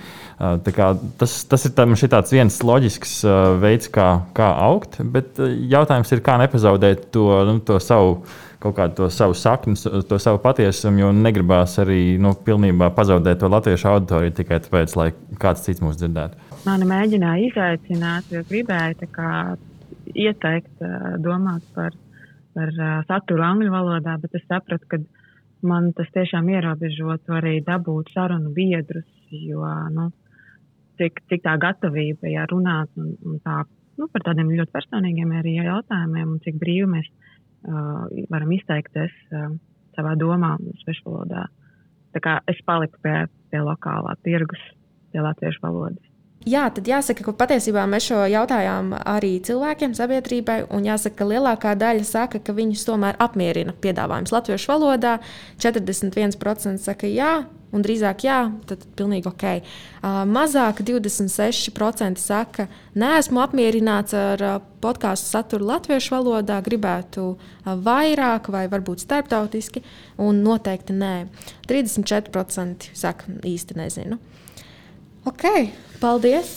Speaker 2: Kā, tas, tas ir tāds viens loģisks veids, kā, kā augt, bet jautājums ir, kā nepazaudēt to, nu, to savu kaut kādu to savu sakni, to savu patiesumu, jo negribās arī nu, pilnībā pazaudēt to latviešu auditoriju tikai tāpēc, lai kāds cits mūs dzirdētu.
Speaker 5: Mani mēģināja izaicināt, jo gribēju ieteikt, domāt par, par saturu angļu valodā, bet es sapratu, ka man tas tiešām ierobežotu arī dabūt sarunu biedrus, jo nu, cik, cik tā gatavība ja runāt un, un tā, nu, par tādiem ļoti personīgiem arī jautājumiem un cik brīvi mēs uh, varam izteikties uh, savā domā, svešvalodā. Tā kā es paliku pie, pie lokālā tirgus, pie latviešu valodas.
Speaker 4: Jā, tad jāsaka, ka patiesībā mēs šo jautājām arī cilvēkiem, sabiedrībai, jāsaka, ka lielākā daļa saka, ka viņus tomēr apmierina piedāvājums latviešu valodā. 41% saka jā, un drīzāk jā, tad pilnīgi ok. Uh, mazāk 26% saka, neesmu apmierināts ar uh, podkāstu saturu latviešu valodā, gribētu uh, vairāk vai varbūt starptautiski, un noteikti nē. 34% saka īsti nezinu. Ok, paldies!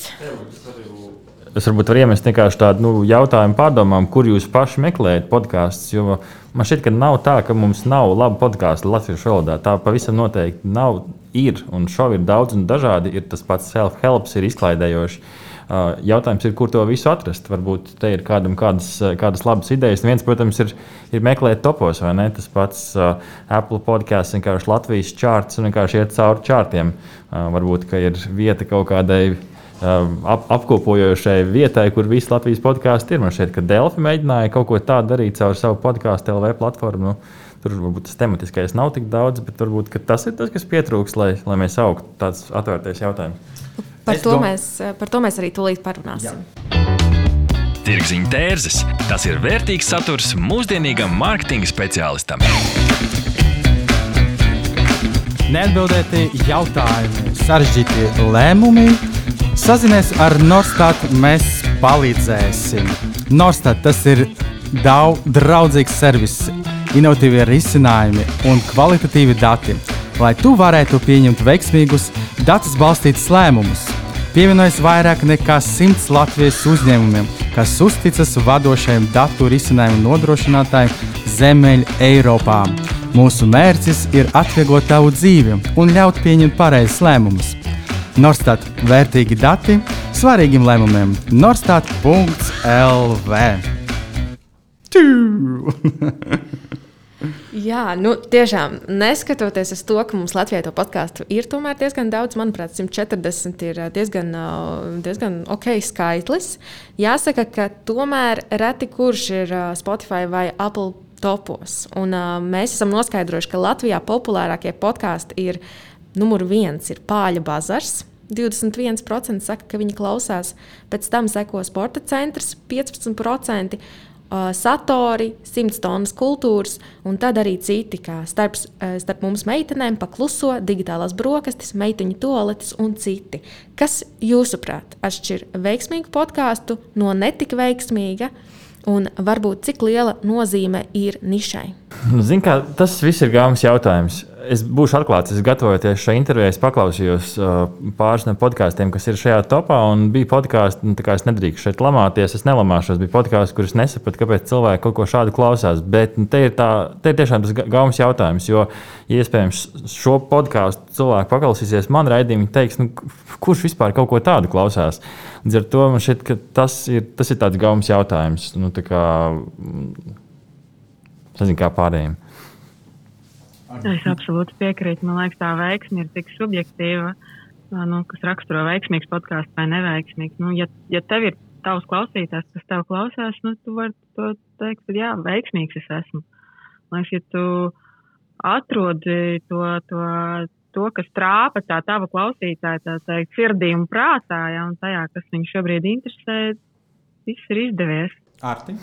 Speaker 2: Es varbūt varu iemest vienkārši tādu nu, jautājumu pārdomām, kur jūs paši meklējat podkāstus. Jo man šķiet, ka nav tā, ka mums nav laba podkāstu latviešu valodā. Tā pavisam noteikti nav. Ir un šovi ir daudz un dažādi. Ir tas pats self-help, ir izklaidējoši. Jautājums ir, kur to visu atrast. Varbūt te ir kādam kādas, kādas labas idejas. Viens, protams, ir, ir meklēt topos, vai ne? Tas pats Apple podkāsts, vienkārši Latvijas čārts un vienkārši iet cauri čārtiem. Varbūt ir vieta kaut kādai ap, apkopojošai vietai, kur visi Latvijas podkāsti ir. Man šķiet, ka Delfi mēģināja kaut ko tādu darīt caur savu podkāstu LV platformu. Nu, tur varbūt tas tematiskais nav tik daudz, bet varbūt tas ir tas, kas pietrūks, lai, lai mēs augtu. Tāds atvērtais jautājums.
Speaker 4: Par to, dom... mēs, par to mēs arī tūlīt parunāsim.
Speaker 7: Tirziņa tērzes - tas ir vērtīgs saturs mūsdienīgam mārketinga speciālistam.
Speaker 1: Neatbildēti jautājumi, sarežģīti lēmumi. Sazinies ar Norstat, mēs palīdzēsim. Norstat tas ir daudz draudzīgs servis, inovatīvi risinājumi un kvalitatīvi dati, lai tu varētu pieņemt veiksmīgus, datus balstītus lēmumus pievienojas vairāk nekā simts Latvijas uzņēmumiem, kas uzticas vadošajiem datu risinājumu nodrošinātājiem zemeļ Eiropā. Mūsu mērķis ir atvieglot tavu dzīvi un ļaut pieņemt pareizus lēmumus. Norstat vērtīgi dati svarīgiem lēmumiem. Norstat.lv
Speaker 4: Jā, nu, tiešām neskatoties uz to, ka mums Latvijā to podkāstu ir diezgan daudz, manuprāt, 140 ir diezgan, diezgan ok skaitlis. Jāsaka, ka tomēr reti kurš ir Spotify vai Apple topos. Un, uh, mēs esam noskaidrojuši, ka Latvijā populārākie podkāsti ir numur viens ir Pāļa bazars. 21% saka, ka viņi klausās, pēc tam seko sporta centrs, 15%, uh, satori, 100 tonnas kultūras, un tad arī citi, kā starp, starp mums meitenēm, pakluso, digitālās brokastis, meiteņu toaletes un citi. Kas, jūsuprāt, atšķir veiksmīgu podkāstu no netik veiksmīga? Un varbūt cik liela nozīme ir nišai?
Speaker 2: Zin, kā, tas viss ir gāmas jautājums es būšu atklāts, es gatavojoties šai intervijai, paklausījos uh, pāris no podkāstiem, kas ir šajā topā. Bija podkāsti, nu, es nedrīkstu šeit lamāties, es nelamāšos. Bija podkāsti, kurus nesapratu, kāpēc cilvēki kaut ko šādu klausās. Bet nu, te, ir tā, te ir tiešām tas gaumas jautājums, jo iespējams šo podkāstu cilvēku paklausīsies man raidījumā, teiks, nu, kurš vispār kaut ko tādu klausās. Līdz ar to man šķiet, ka tas ir, tas ir tāds gaumas jautājums. Nu, tā kā, nezinu, kā pārējiem.
Speaker 5: Es absolūti piekrītu. Man liekas, tā veiksme ir tik subjektīva, nu, kas raksturo veiksmīgs podkāsts vai neveiksmīgs. Nu, ja, ja tev ir tavs klausītājs, kas tev klausās, nu, tu vari to teikt, ka jā, veiksmīgs es esmu. Man liekas, ja tu atrodi to, to, to kas trāpa tā tava klausītāja, tā teikt, sirdī un prātā, ja, un tajā, kas viņu šobrīd interesē, viss ir izdevies.
Speaker 1: Arti.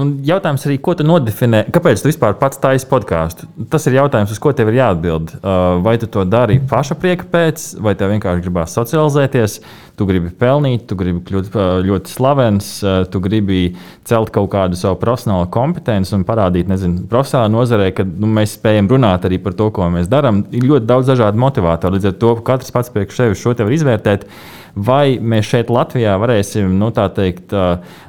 Speaker 2: Un jautājums arī, ko tu nodefinē? Kāpēc tu vispār pats taisi podkāstu? Tas ir jautājums, uz ko tev ir jāatbild. Uh, vai tu to dari paša prieka pēc, vai tev vienkārši gribās socializēties? Tu gribi pelnīt, tu gribi kļūt ļoti slavens, tu gribi celt kaut kādu savu profesionālo kompetenci un parādīt, nezinu, profesionālā nozarē, ka nu, mēs spējam runāt arī par to, ko mēs darām. Ir ļoti daudz dažādu motivātoru. Līdz ar to katrs pats priekš sevis šo te var izvērtēt vai mēs šeit Latvijā varēsim nu, teikt,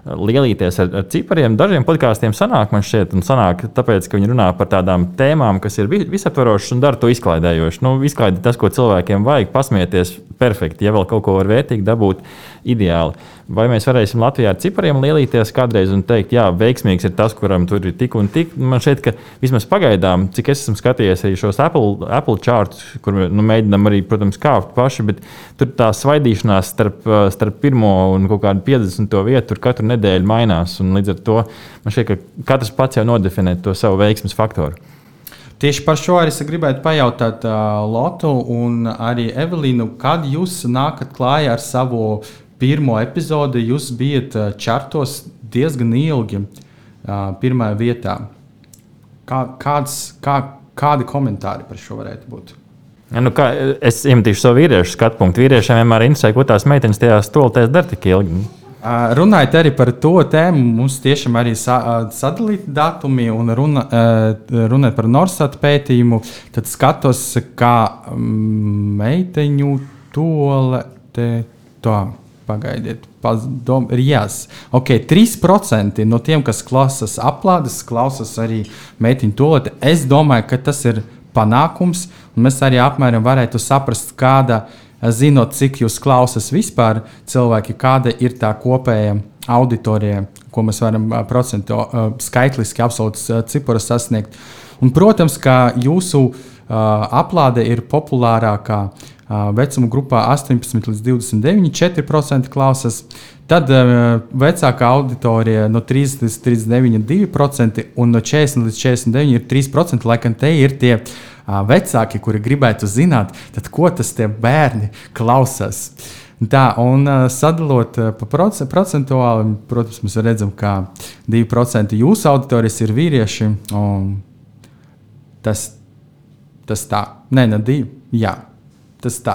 Speaker 2: lielīties ar, ar cipariem. Dažiem podkāstiem sanāk, man šķiet, un sanāk, tāpēc, ka viņi runā par tādām tēmām, kas ir visaptvarošas un dara to izklaidējoši. Nu, izklaidēt tas, ko cilvēkiem vajag, pasmieties perfekti, ja vēl kaut ko var vērtīgi dabūt, ideāli. Vai mēs varēsim Latvijā ar cipariem lielīties kādreiz un teikt, jā, veiksmīgs ir tas, kuram tur ir tik un tik. Man šķiet, ka vismaz pagaidām, cik es esmu skatījies arī šos Apple, Apple charts, kur nu, mēģinām arī, protams, kāpt paši, bet tur tā svaidīšanās starp, starp pirmo un kaut kādu 50. vietu tur katru nedēļu mainās. Līdz ar to man šķiet, ka katrs pats jau nodefinē to savu veiksmes faktoru.
Speaker 1: Tieši par šo arī gribētu pajautāt uh, Lotu un arī Evelīnu, kad jūs nākat klājā ar savu pirmo epizodi jūs bijat čartos diezgan ilgi, uh, pirmā vietā. Kā, kāds, kā, kādi komentāri par šo varētu būt?
Speaker 2: Ja, nu kā, es iemetīšu savu vīriešu skatu punktu. Vīriešiem vienmēr interesē, ko tās meitenes tajā stoltēs dara tik ilgi.
Speaker 1: Runājot arī par to tēmu, mums tiešām arī sa, sadalīti datumi un runa, runājot par Norsat pētījumu, tad skatos, kā um, meiteņu tole te tā Pagaidiet, padom, ir jās. Okay, 3% no tiem, kas klausās aplādes, klausās arī meitiņu toleti. Es domāju, ka tas ir panākums, un mēs arī apmēram varētu saprast, kāda, zinot, cik jūs klausās vispār cilvēki, kāda ir tā kopējā auditorija, ko mēs varam procentu, skaitliski absolūts ciparas sasniegt. Un, protams, ka jūsu aplāde ir populārākā vecuma grupā 18 līdz 29, 4% klausās. Tad vecākā auditorija no 30 līdz 39, 2%, un no 40 līdz 49 ir 3%. Laikam te ir tie uh, vecāki, kuri gribētu zināt, ko tas bērni klausās. Tā, un sadalot pa proc procentuāli, protams, mēs redzam, ka 2% jūsu auditorijas ir vīrieši. Tas, tas tā, nē, ne divi. Jā, Tas tā.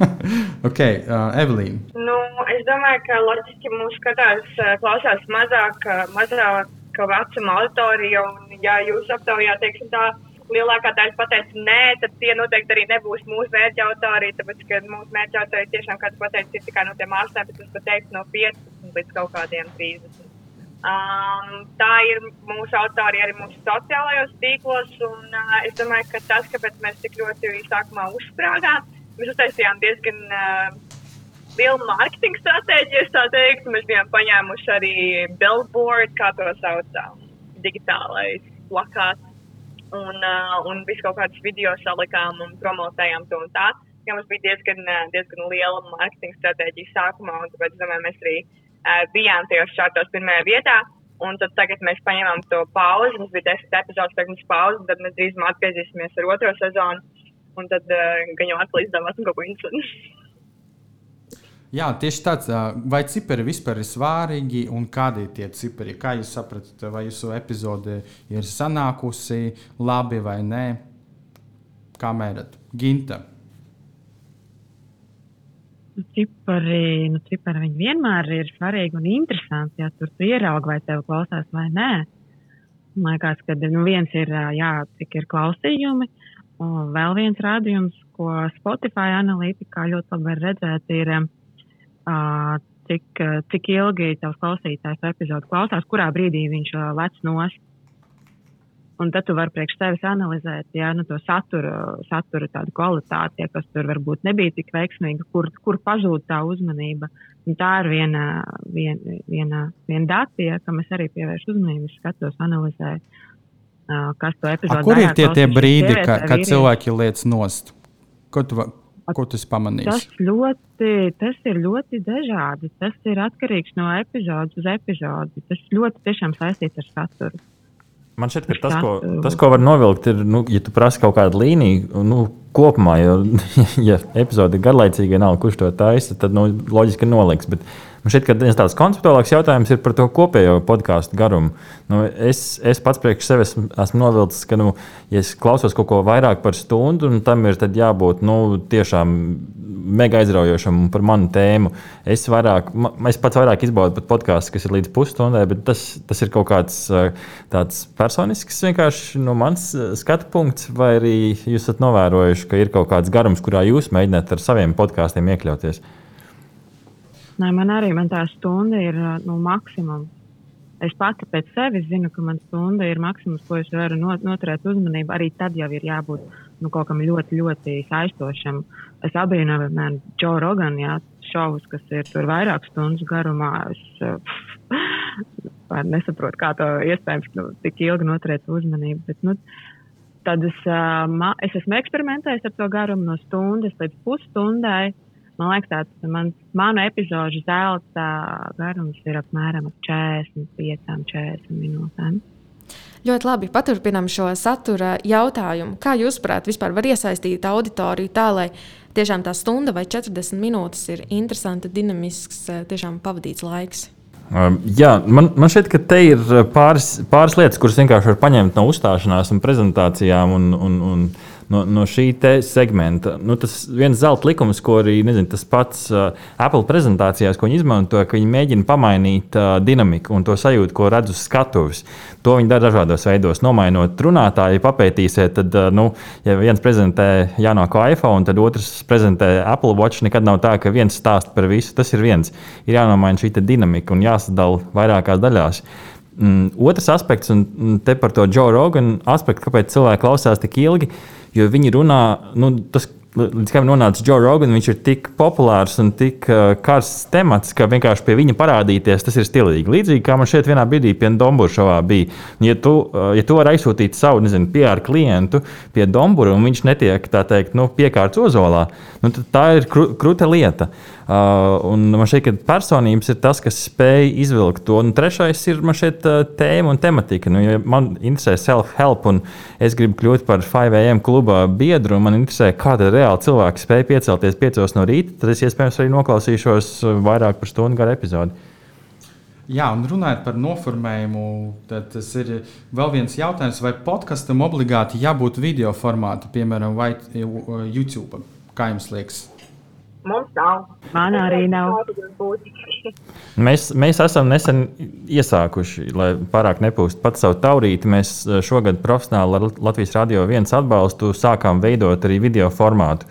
Speaker 1: ok, uh, Evelīna.
Speaker 3: Nu, es domāju, ka loģiski mūsu skatās klausās mazāk, mazāka vecuma auditorija. Un, ja jūs aptaujā, teiksim, tā lielākā daļa pateica nē, tad tie noteikti arī nebūs mūsu mērķa auditorija. Tāpēc, ka mūsu mērķa auditorija tiešām, kāds pateica, ir tikai no tiem 18, bet teikt no 15 līdz kaut kādiem 30. Um, tā ir mūsu auditorija arī mūsu sociālajos tīklos. Un, uh, es domāju, ka tas, kāpēc mēs tik ļoti sākumā uzsprāgām, Mēs uztaisījām diezgan uh, lielu mārketinga stratēģiju, tā teikt. Mēs bijām paņēmuši arī billboard, kā to sauc, um, digitālais plakāts. Un, uh, un visu kaut kādus video salikām un promotējām to un tā. Ja mums bija diezgan, diezgan liela mārketinga stratēģija sākumā, un tāpēc, domāju, mēs arī uh, bijām tajos šādos pirmajā vietā. Un tad tagad mēs paņēmām to pauzi. Mums bija desmit epizodes, tagad mums pauze, tad mēs drīzumā atgriezīsimies ar otro sezonu un tad uh, gan jau atkal izdevās kaut ko interesantu.
Speaker 1: Jā, tieši tāds. Vai cipari vispār ir svārīgi un kādi ir tie cipari? Kā jūs saprotat, vai jūsu epizode ir sanākusi labi vai nē? Kā mērat? Ginta.
Speaker 5: Nu, cipari, nu, cipari vienmēr ir svarīgi un interesanti. Ja tur tu ieraugi, vai tev klausās vai nē. Man liekas, ka nu, viens ir, jā, cik ir klausījumi, Un vēl viens rādījums, ko Spotify analītikā ļoti labi var redzēt, ir, uh, cik, cik ilgi tavs klausītājs epizodu klausās, kurā brīdī viņš lec nost. Un tad tu vari priekš sevis analizēt, ja nu, to saturu, saturu tādu kvalitāti, ja, kas tur varbūt nebija tik veiksmīga, kur, kur pazūd tā uzmanība. Un tā ir viena, viena, viena, viena dati, ja, kam es arī pievēršu uzmanību, skatos, analizēju kas to epizodi.
Speaker 1: Kur ir tie, tie brīdi, ka, kad cilvēki lietas nost? Ko tu, ko tu pamanīji?
Speaker 5: Tas, ļoti, tas ir ļoti dažādi. Tas ir atkarīgs no epizodes uz epizodi. Tas ļoti tiešām saistīts ar saturu.
Speaker 2: Man šķiet, ka tas, ko, tas, ko var novilkt, ir, nu, ja tu prasi kaut kādu līniju, nu, kopumā, jo, ja epizode ir garlaicīga, nav kurš to taisa, tad nu, loģiski noliks. Bet Man šķiet, ka viens tāds konceptuālāks jautājums ir par to kopējo podkāstu garumu. Nu, es, es pats priekš sevis esmu, esmu novilcis, ka, nu, ja es klausos kaut ko vairāk par stundu, tam ir jābūt nu, tiešām mega aizraujošam par manu tēmu. Es, vairāk, es pats vairāk izbaudu podkāstu, kas ir līdz pusstundai, bet tas, tas ir kaut kāds tāds personisks, vienkārši no mans skatu punkts, vai arī jūs esat novērojuši, ka ir kaut kāds garums, kurā jūs mēģināt ar saviem podkāstiem iekļauties.
Speaker 5: Nē, man arī man tā stunda ir nu, maksimums. Es pati pēc sevis zinu, ka man stunda ir maksimums, ko es varu noturēt uzmanību. Arī tad jau ir jābūt nu, kaut kam ļoti, ļoti saistošam. Es abrīnoju, piemēram, Joe Rogan jā, šovus, kas ir tur vairāk stundu garumā. Es uh, nesaprotu, kā to iespējams nu, tik ilgi noturēt uzmanību. Bet, nu, tad es, uh, es esmu eksperimentējis ar to garumu no stundas līdz pusstundai. Man liekas, tāds mans, manu epizodu zelta garums ir apmēram 45, 40 minūtēm.
Speaker 4: Ļoti labi. Paturpinām šo satura jautājumu. Kā jūs, prāt, vispār var iesaistīt auditoriju tā, lai tiešām tā stunda vai 40 minūtes ir interesanta, dinamisks, tiešām pavadīts laiks?
Speaker 2: Um, jā, man, man šķiet, ka te ir pāris, pāris lietas, kuras vienkārši var paņemt no uzstāšanās un prezentācijām. Un, un, un no, no šī segmenta. Nu, tas viens zelta likums, ko arī nezinu, tas pats uh, Apple prezentācijās, ko viņi izmanto, ka viņi mēģina pamainīt uh, dinamiku un to sajūtu, ko redz uz skatuves. To viņi dara dažādos veidos. Nomainot runātāju, papētīsiet, tad, uh, nu, ja viens prezentē jaunāko iPhone, tad otrs prezentē Apple Watch. Nekad nav tā, ka viens stāsta par visu. Tas ir viens. Ir jānomaina šī dinamika un jāsadala vairākās daļās. Mm, otrs aspekts, un te par to Joe Rogan aspektu, kāpēc cilvēki klausās tik ilgi, jo viņi runā, nu, tas, līdz kam nonāca Joe Rogan, viņš ir tik populārs un tik uh, karsts temats, ka vienkārši pie viņa parādīties, tas ir stilīgi. Līdzīgi kā man šeit vienā brīdī pie Dombūra bija, ja tu, uh, ja tu vari aizsūtīt savu, nezinu, PR klientu pie Dombūra un viņš netiek, tā teikt, nu, piekārts ozolā, nu, tad tā ir kru, kruta lieta. Uh, un man ka personības ir tas, kas spēj izvilkt to. Un trešais ir šeit, uh, tēma un tematika. Nu, ja man interesē self-help, un es gribu kļūt par 5AM kluba biedru, un man interesē, kāda reāli cilvēki spēj piecelties 5 no rīta, tad es iespējams arī noklausīšos vairāk par stundu garu epizodi.
Speaker 1: Jā, un runājot par noformējumu, tas ir vēl viens jautājums, vai podkastam obligāti jābūt video formātam, piemēram, vai YouTube. Kā jums liekas?
Speaker 6: Mums nav.
Speaker 5: Man arī nav.
Speaker 2: mēs, mēs esam nesen iesākuši, lai pārāk nepūstu pats savu taurīti. Mēs eh, šogad profesionāli ar Latvijas radio viens atbalstu sākām veidot arī video formātu.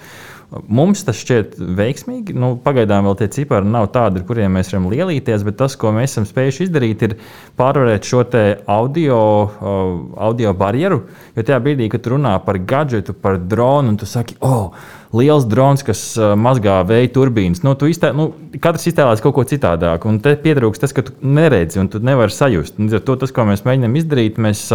Speaker 2: Mums tas šķiet veiksmīgi. Nu, pagaidām vēl tie cipari nav tādi, ar kuriem mēs varam lielīties, bet tas, ko mēs esam spējuši izdarīt, ir pārvarēt šo audio, uh, audio barjeru. Jo tajā brīdī, kad runā par gadgetu, par dronu, un tu saki, oh, liels drons, kas mazgā vēja turbīnas. Nu, iztē, nu, katrs iztēlās kaut ko citādāku, un te pietrūkst tas, ka tu neredzi un tu nevari sajust. Un, to, tas, ko mēs mēģinām izdarīt, mēs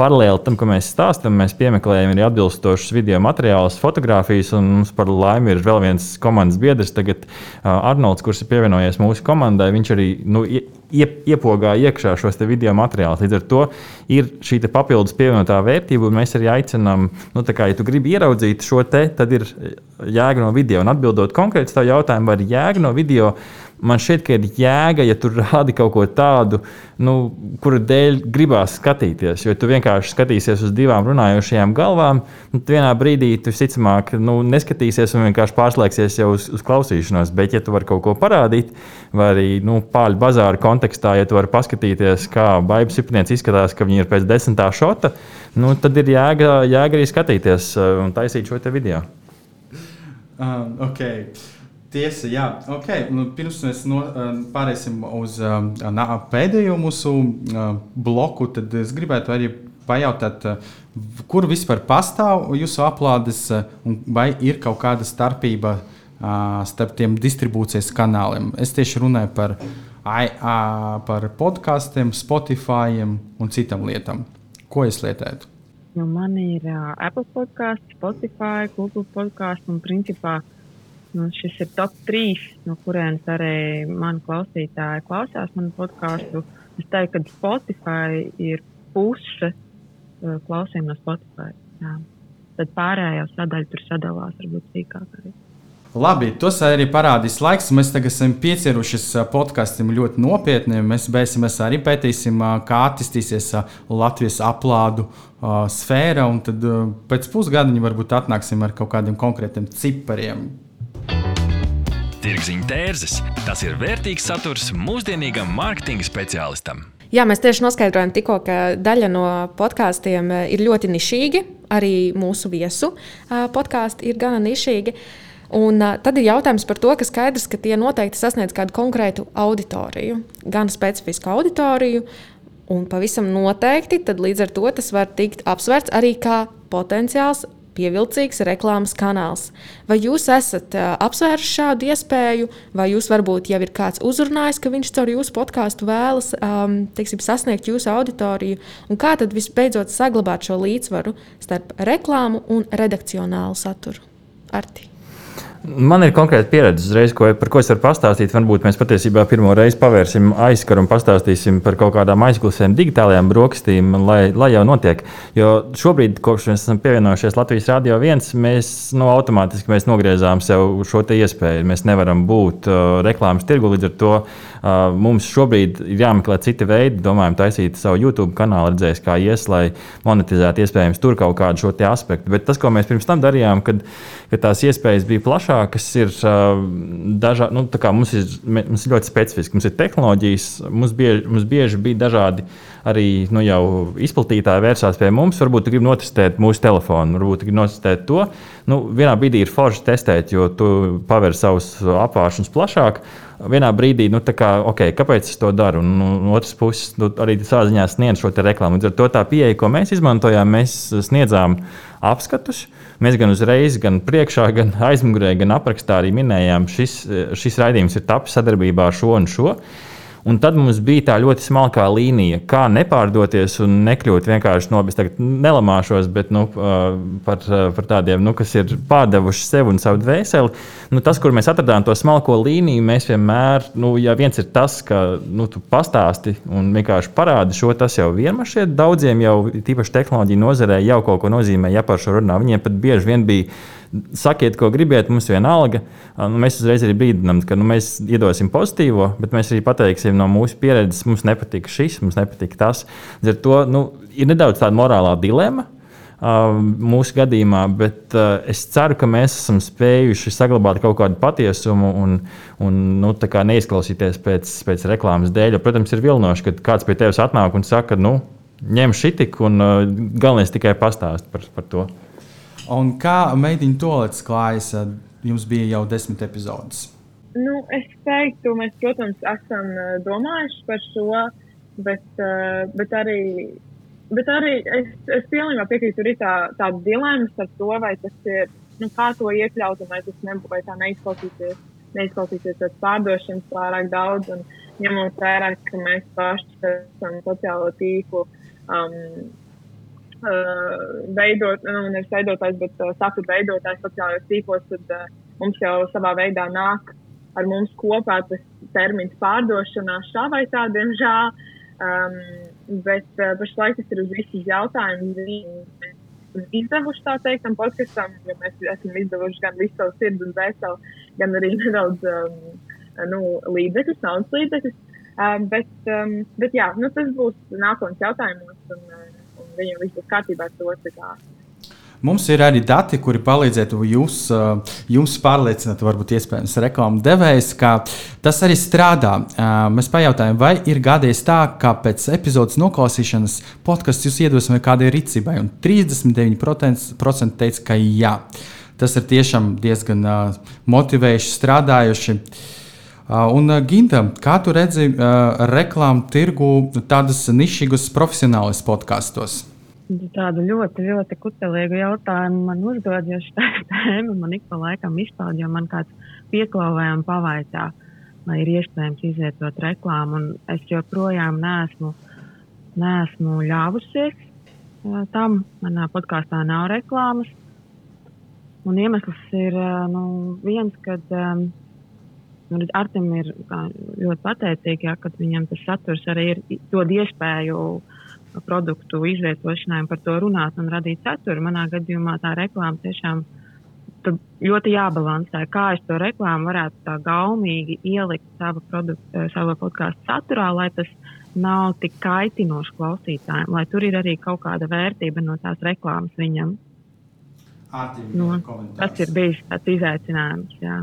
Speaker 2: paralēli tam, ko mēs stāstām, mēs piemeklējam arī atbilstošus video materiālus, fotografijas, un mums par laimi ir vēl viens komandas biedrs, tagad Arnolds, kurš ir pievienojies mūsu komandai. Viņš arī nu, iepogā iekšā šos video materiālus. Līdz ar to ir šī papildus pievienotā vērtība, un mēs arī aicinām, nu, kā, ja tu gribi ieraudzīt šo te, tad ir jēga no video. Un atbildot konkrēti uz tā jautājumu, vai ir jēga no video, man šķiet, ka ir jēga, ja tu rādi kaut ko tādu, nu, kura dēļ gribās skatīties. Jo tu vienkārši skatīsies uz divām runājošajām galvām, un vienā brīdī tu visticamāk nu, neskatīsies un vienkārši pārslēgsies jau uz, uz klausīšanos. Bet, ja tu vari kaut ko parādīt, vai arī nu, pāļu bazāra kontekstā, ja tu vari paskatīties, kā baigts sipnieks izskatās, ka viņi ir pēc desmitā šota, nu, tad ir jēga, jēga arī skatīties uh, un taisīt šo video.
Speaker 1: Um, okay. Tiesa, jā, ok. Nu, pirms mēs no, uh, pāriesim uz uh, pēdējo mūsu uh, bloku, tad es gribētu arī pajautāt, kur vispār pastāv jūsu aplādes, vai ir kaut kāda starpība starp tiem distribūcijas kanāliem. Es tieši runāju par, par podkāstiem, Spotify un citām lietām. Ko es lietētu?
Speaker 5: Nu, man ir uh, Apple podkāsts, Spotify, Google podkāsts un principā uh, Nu, šis ir top 3, no kurienes arī mani klausītāji klausās manu podkāstu. Es teiktu, ka Spotify ir puse uh, klausījuma no Spotify. Jā. Tad pārējā sadaļa tur sadalās varbūt sīkāk. Arī.
Speaker 1: Labi, tas arī parādīs laiks. Mēs tagad esam piecierušies podkāstam ļoti nopietni. Mēs beigsimies arī pētīsim, kā attīstīsies Latvijas aplādu sfēra. Tad pēc pusgada varbūt atnāksim ar kaut kādiem konkrētiem cipariem.
Speaker 7: Tirziņa tērzes - tas ir vērtīgs saturs mūsdienīgam mārketinga speciālistam.
Speaker 4: Jā, mēs tieši noskaidrojam, tikko, ka daļa no podkāstiem ir ļoti nišīgi. Arī mūsu viesu podkāsti ir gana nišīgi. Un, uh, tad ir jautājums par to, ka skaidrs, ka tie noteikti sasniedz kādu konkrētu auditoriju, gan specifisku auditoriju. Un pavisam noteikti līdz ar to tas var tikt apsvērts arī kā potenciāls pievilcīgs reklāmas kanāls. Vai jūs esat uh, apsvēruši šādu iespēju, vai jūs varbūt jau ir kāds uzrunājis, ka viņš caur jūsu podkāstu vēlas um, teiksim, sasniegt jūsu auditoriju, un kā tad visbeidzot saglabāt šo līdzsvaru starp reklāmu un redakcionālu saturu? Arti.
Speaker 2: Man ir konkrēta pieredze, uzreiz, ko, par ko es varu pastāstīt. Varbūt mēs patiesībā pirmo reizi pavērsim aizskaru un pastāstīsim par kaut kādām aizklausēm, digitālajām brokastīm, lai, lai jau notiek. Jo šobrīd, kopš mēs esam pievienojušies Latvijas Rādio 1, mēs nu, automātiski mēs nogriezām sev šo iespēju. Mēs nevaram būt uh, reklāmas tirgu līdz ar to. Uh, mums šobrīd ir jāmeklē citi veidi, domājam, taisīt savu YouTube kanālu, redzēs, kā ies, lai monetizētu iespējams tur kaut kādu šo aspektu. Bet tas, ko mēs pirms tam darījām, kad, kad tās iespējas bija plašākas, ir uh, dažādi. Nu, mums, ir, mums ir ļoti specifiski, mums ir tehnoloģijas, mums bieži, mums bieži bija dažādi arī nu, jau izplatītāji vērsās pie mums. Varbūt grib notestēt mūsu telefonu, varbūt grib notestēt to. Nu, vienā brīdī ir forši testēt, jo tu paver savus apgāršus plašāk vienā brīdī, nu, kā, okay, kāpēc es to daru? Un, no otras puses, nu, arī savā ziņā sniedz šo reklāmu. Līdz ar to tā pieeja, ko mēs izmantojām, mēs sniedzām apskatus. Mēs gan uzreiz, gan priekšā, gan aizmugurē, gan aprakstā arī minējām, šis, šis raidījums ir tapis sadarbībā ar šo un šo. Un tad mums bija tā ļoti smalkā līnija, kā nepārdoties un nekļūt vienkārši no, es tagad nelamāšos, bet nu, par, par tādiem, nu, kas ir pārdevuši sev un savu dvēseli. Nu, tas, kur mēs atradām to smalko līniju, mēs vienmēr, nu, ja viens ir tas, ka nu, tu pastāsti un vienkārši parādi šo, tas jau vienmēr šeit daudziem jau, tīpaši tehnoloģiju nozarē, jau kaut ko nozīmē, ja par šo runā. Viņiem pat bieži vien bija sakiet, ko gribiet, mums vienalga. Nu, mēs uzreiz arī brīdinām, ka nu, mēs iedosim pozitīvo, bet mēs arī pateiksim no mūsu pieredzes, mums nepatīk šis, mums nepatīk tas. Līdz ar to nu, ir nedaudz tāda morālā dilema. Uh, mūsu gadījumā, bet es ceru, ka mēs esam spējuši saglabāt kaut kādu patiesumu un, un nu, neizklausīties pēc, pēc reklāmas dēļ. Jo, protams, ir vilnoši, kad kāds pie tevis atnāk un saka, nu, ņem šitik, un galvenais tikai pastāst par, par to.
Speaker 1: Un kā meitiņa toalets klājas? Jums bija jau desmit epizodes.
Speaker 6: Nu, es teiktu, mēs, protams, esam domājuši par šo, bet, bet arī, bet arī es, es pilnībā piekrītu, ir tā, tāda dilemma par to, vai tas ir, nu, kā to iekļaut, vai tas nebūtu, vai tā neizklausīsies, neizklausīsies pēc pārdošanas pārāk daudz, un ņemot vērā, ka mēs paši esam sociālo tīklu um, veidot, nu, nevis veidotājs, bet uh, satura veidotājs sociālajos tīklos, tad uh, mums jau savā veidā nāk ar mums kopā tas termins pārdošanā šā vai tā, diemžēl. Um, bet uh, pašlaik tas ir uz visas jautājumus. Izdevuši tā teikt, tam podkastam, jo mēs esam izdevuši gan visu savu sirdi un vēstuli, gan arī nedaudz um, nu, līdzekļus, naudas līdzekļus. Um, bet, um, bet jā, nu, tas būs nākamais jautājums. Un, uh, viņam viss būs kārtībā ar to.
Speaker 1: Mums ir arī dati, kuri palīdzētu jūs, uh, jums pārliecināt, varbūt iespējams, reklāmas devējs, ka tas arī strādā. Uh, mēs pajautājām, vai ir gadījis tā, ka pēc epizodes noklausīšanas podkāsts jūs iedvesmoja kādai rīcībai, un 39% teica, ka jā. Tas ir tiešām diezgan uh, motivējuši, strādājuši. Un, Ginta, kā tu redzi reklāmu tirgu tādas nišīgas profesionālas podkastos?
Speaker 5: Tādu ļoti, ļoti kutelīgu jautājumu man uzdod, jo šī tēma man ik pa laikam izpaud, jo man kāds pieklauvē un pavaicā, vai ir iespējams izvietot reklāmu, un es joprojām neesmu, neesmu ļāvusies tam. Manā podkāstā nav reklāmas. Un iemesls ir nu, viens, kad um, Artim ir ļoti pateicīgi, ja, ka viņam tas saturs arī ir dod iespēju uh, produktu izvietošanai un par to runāt un radīt saturu. Manā gadījumā tā reklāma tiešām ļoti jābalansē, kā es to reklāmu varētu tā gaumīgi ielikt sava, produkta, sava podkāstu saturā, lai tas nav tik kaitinoši klausītājiem, lai tur ir arī kaut kāda vērtība no tās reklāmas viņam.
Speaker 1: Ārtim,
Speaker 5: Nu,
Speaker 1: komentārs.
Speaker 5: tas ir bijis tāds izaicinājums. Jā.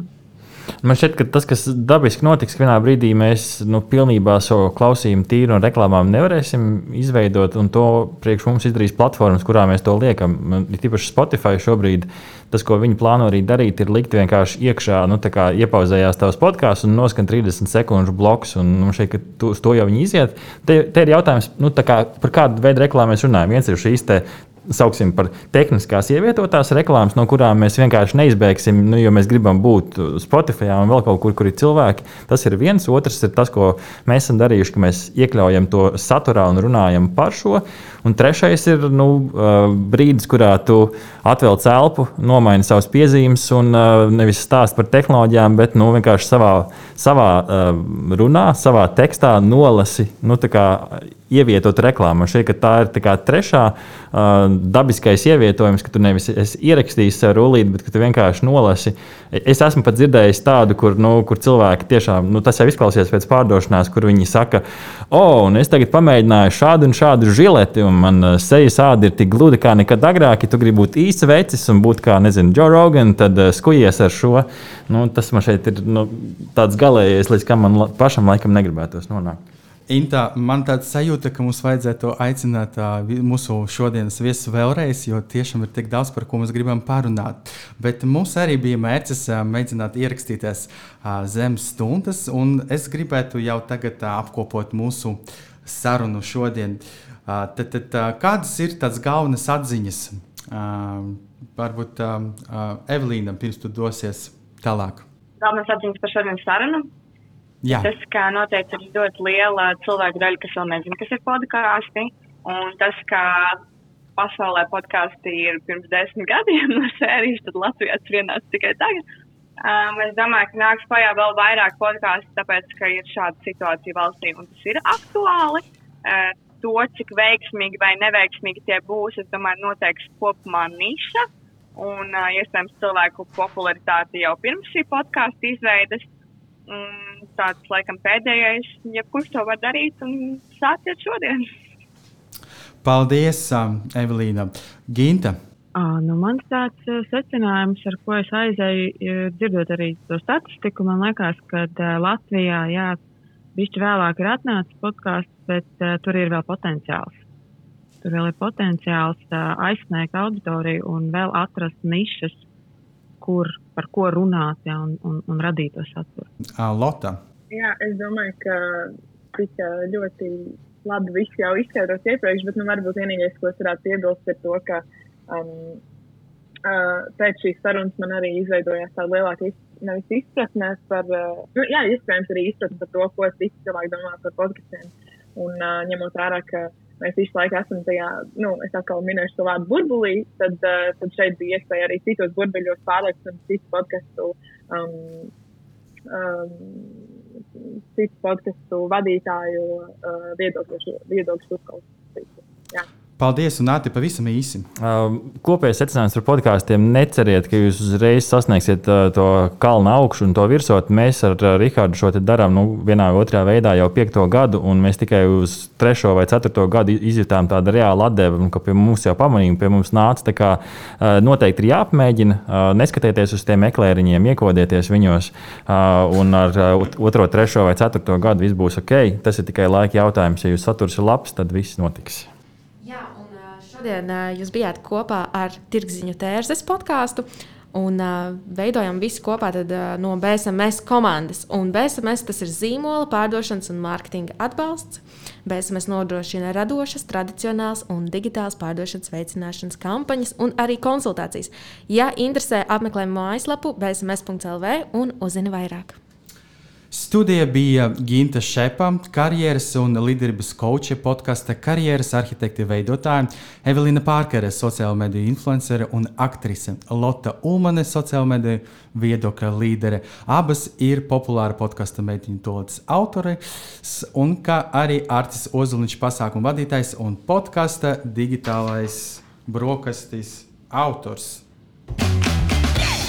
Speaker 2: Man šķiet, ka tas, kas dabiski notiks, ka vienā brīdī mēs nu, pilnībā savu klausījumu tīru no reklāmām nevarēsim izveidot, un to priekš mums izdarīs platformas, kurā mēs to liekam. Man Ir tīpaši Spotify šobrīd. Tas, ko viņi plāno arī darīt, ir likt vienkārši iekšā, nu, tā kā iepauzējās tavs podkāsts un noskan 30 sekundžu bloks. Un, nu, šeit, ka tu, uz to jau viņi iziet. Te, te ir jautājums, nu, kā, par kādu veidu reklāmu mēs runājam. Viens ir šīs sauksim par tehniskās ievietotās reklāmas, no kurām mēs vienkārši neizbēgsim, nu, jo mēs gribam būt Spotify un vēl kaut kur, kur ir cilvēki. Tas ir viens. Otrs ir tas, ko mēs esam darījuši, ka mēs iekļaujam to saturā un runājam par šo. Un trešais ir nu, brīdis, kurā tu atvelc elpu, nomaini savas piezīmes un nevis stāst par tehnoloģijām, bet nu, vienkārši savā, savā runā, savā tekstā nolasi. Nu, Ievietot reklāmu. Ka tā ir tā trešā uh, dabiskais ievietojums, ka tu nevis esi ierakstījis savu rullīti, bet tu vienkārši nolasi. Es esmu pat dzirdējis tādu, kur, nu, kur cilvēki tiešām, nu, tas jau izklausās pēc pārdošanās, kur viņi saka, o, oh, un es tagad pamēģināju šādu un šādu žileti, un man uh, sejas āda ir tik gluda kā nekad agrāk. Ja tu gribi būt īsts vecis un būt kā, nezinu, Joe Rogan, tad uh, skujies ar šo. Nu, tas man šeit ir nu, tāds galējais, līdz kam man pašam laikam negribētos nonākt.
Speaker 1: Inta, man tāds sajūta, ka mums vajadzētu aicināt uh, mūsu šodienas viesus vēlreiz, jo tiešām ir tik daudz, par ko mēs gribam parunāt. Bet mums arī bija mērķis uh, mēģināt ierakstīties uh, zem stundas, un es gribētu jau tagad uh, apkopot mūsu sarunu šodien. Uh, tad, tad, uh, kādas ir tās galvenās atziņas? Uh, varbūt um, uh, Evelīna, pirms tu dosies tālāk.
Speaker 3: Galvenais atziņas par šodienas sarunu.
Speaker 1: Jā,
Speaker 3: Tas, kā noteikti ir ļoti liela cilvēku daļa, kas vēl nezina, kas ir podkāsti. Un tas, kā pasaulē podkāsti ir pirms desmit gadiem no sērijas, tad Latvijā tas ienāca tikai tagad. Um, es domāju, ka nāks klajā vēl vairāk podkāstu, tāpēc, ka ir šāda situācija valstī un tas ir aktuāli. Uh, to, cik veiksmīgi vai neveiksmīgi tie būs, es domāju, noteiks kopumā niša. Un uh, iespējams cilvēku popularitāti jau pirms šī podkāstu izveides. Mm, tāds, laikam, pēdējais, jebkurš to var darīt un sāciet šodien.
Speaker 1: paldies, um, Evelīna. Ginta.
Speaker 5: À, nu, mans tāds secinājums, ar ko es aizēju, ir dzirdot arī to statistiku, man liekas, ka Latvijā, jā, bišķi vēlāk ir atnācis podkāsts, bet uh, tur ir vēl potenciāls. Tur vēl ir potenciāls uh, aizsniegt auditoriju un vēl atrast nišas, kur, par ko runāt ja, un, un, un radīt to saturu.
Speaker 1: Lota.
Speaker 6: Jā, es domāju, ka tika ļoti labi viss jau izskaidrots iepriekš, bet nu, varbūt vienīgais, ko es varētu piebilst, ir to, ka um, uh, pēc šīs sarunas man arī izveidojās tāda lielāka iz, nevis izpratne par, uh, nu, jā, iespējams arī izpratne par to, ko citi cilvēki domā par podkastiem. Un uh, ņemot vērā, ka mēs visu laiku esam tajā, nu, es atkal minēšu to vārdu burbulī, tad, uh, tad šeit bija iespēja arī citos burbuļos pārliekt un citu podkastu. Um, um, citu podkāstu vadītāju uh, viedokļus, viedokļus uzklausīt.
Speaker 1: Paldies, un Nāti, pavisam īsi.
Speaker 2: Um, Kopējais secinājums par podkāstiem - neceriet, ka jūs uzreiz sasniegsiet uh, to kalnu augšu un to virsot. Mēs ar uh, Rahādu šo darām nu, vienā vai otrā veidā jau piekto gadu, un mēs tikai uz trešo vai ceturto gadu izjutām tādu reālu atdevi, un ka pie mums jau pamanījumi pie mums nāca. Tā kā uh, noteikti ir jāpamēģina, uh, neskatieties uz tiem eklēriņiem, iekodieties viņos, uh, un ar uh, otro, trešo vai ceturto gadu viss būs ok. Tas ir tikai laika jautājums. Ja jūs saturs ir labs, tad viss notiks.
Speaker 4: Šodien jūs bijāt kopā ar Tirgziņu tērzes podkāstu. Un uh, veidojam visu kopā tad, uh, no BSMS komandas. Un BSMS tas ir zīmola, pārdošanas un mārketinga atbalsts. BSMS nodrošina radošas, tradicionālas un digitālas pārdošanas veicināšanas kampaņas un arī konsultācijas. Ja interesē, apmeklē mājaslapu bsms.lv un uzzini vairāk.
Speaker 1: Studija bija Ginta Šepa, karjeras un līderības koče podkāsta karjeras arhitekte veidotāja, Evelīna Pārkere, sociālo mediju influencere un aktrise, Lotte Ulmane, sociālo mediju viedokļa līdere. Abas ir populāra podkāstu meitiņu tolas autores, un kā arī Artis Ozoliņš, pasākumu vadītājs un podkāsta digitālais brokastis autors.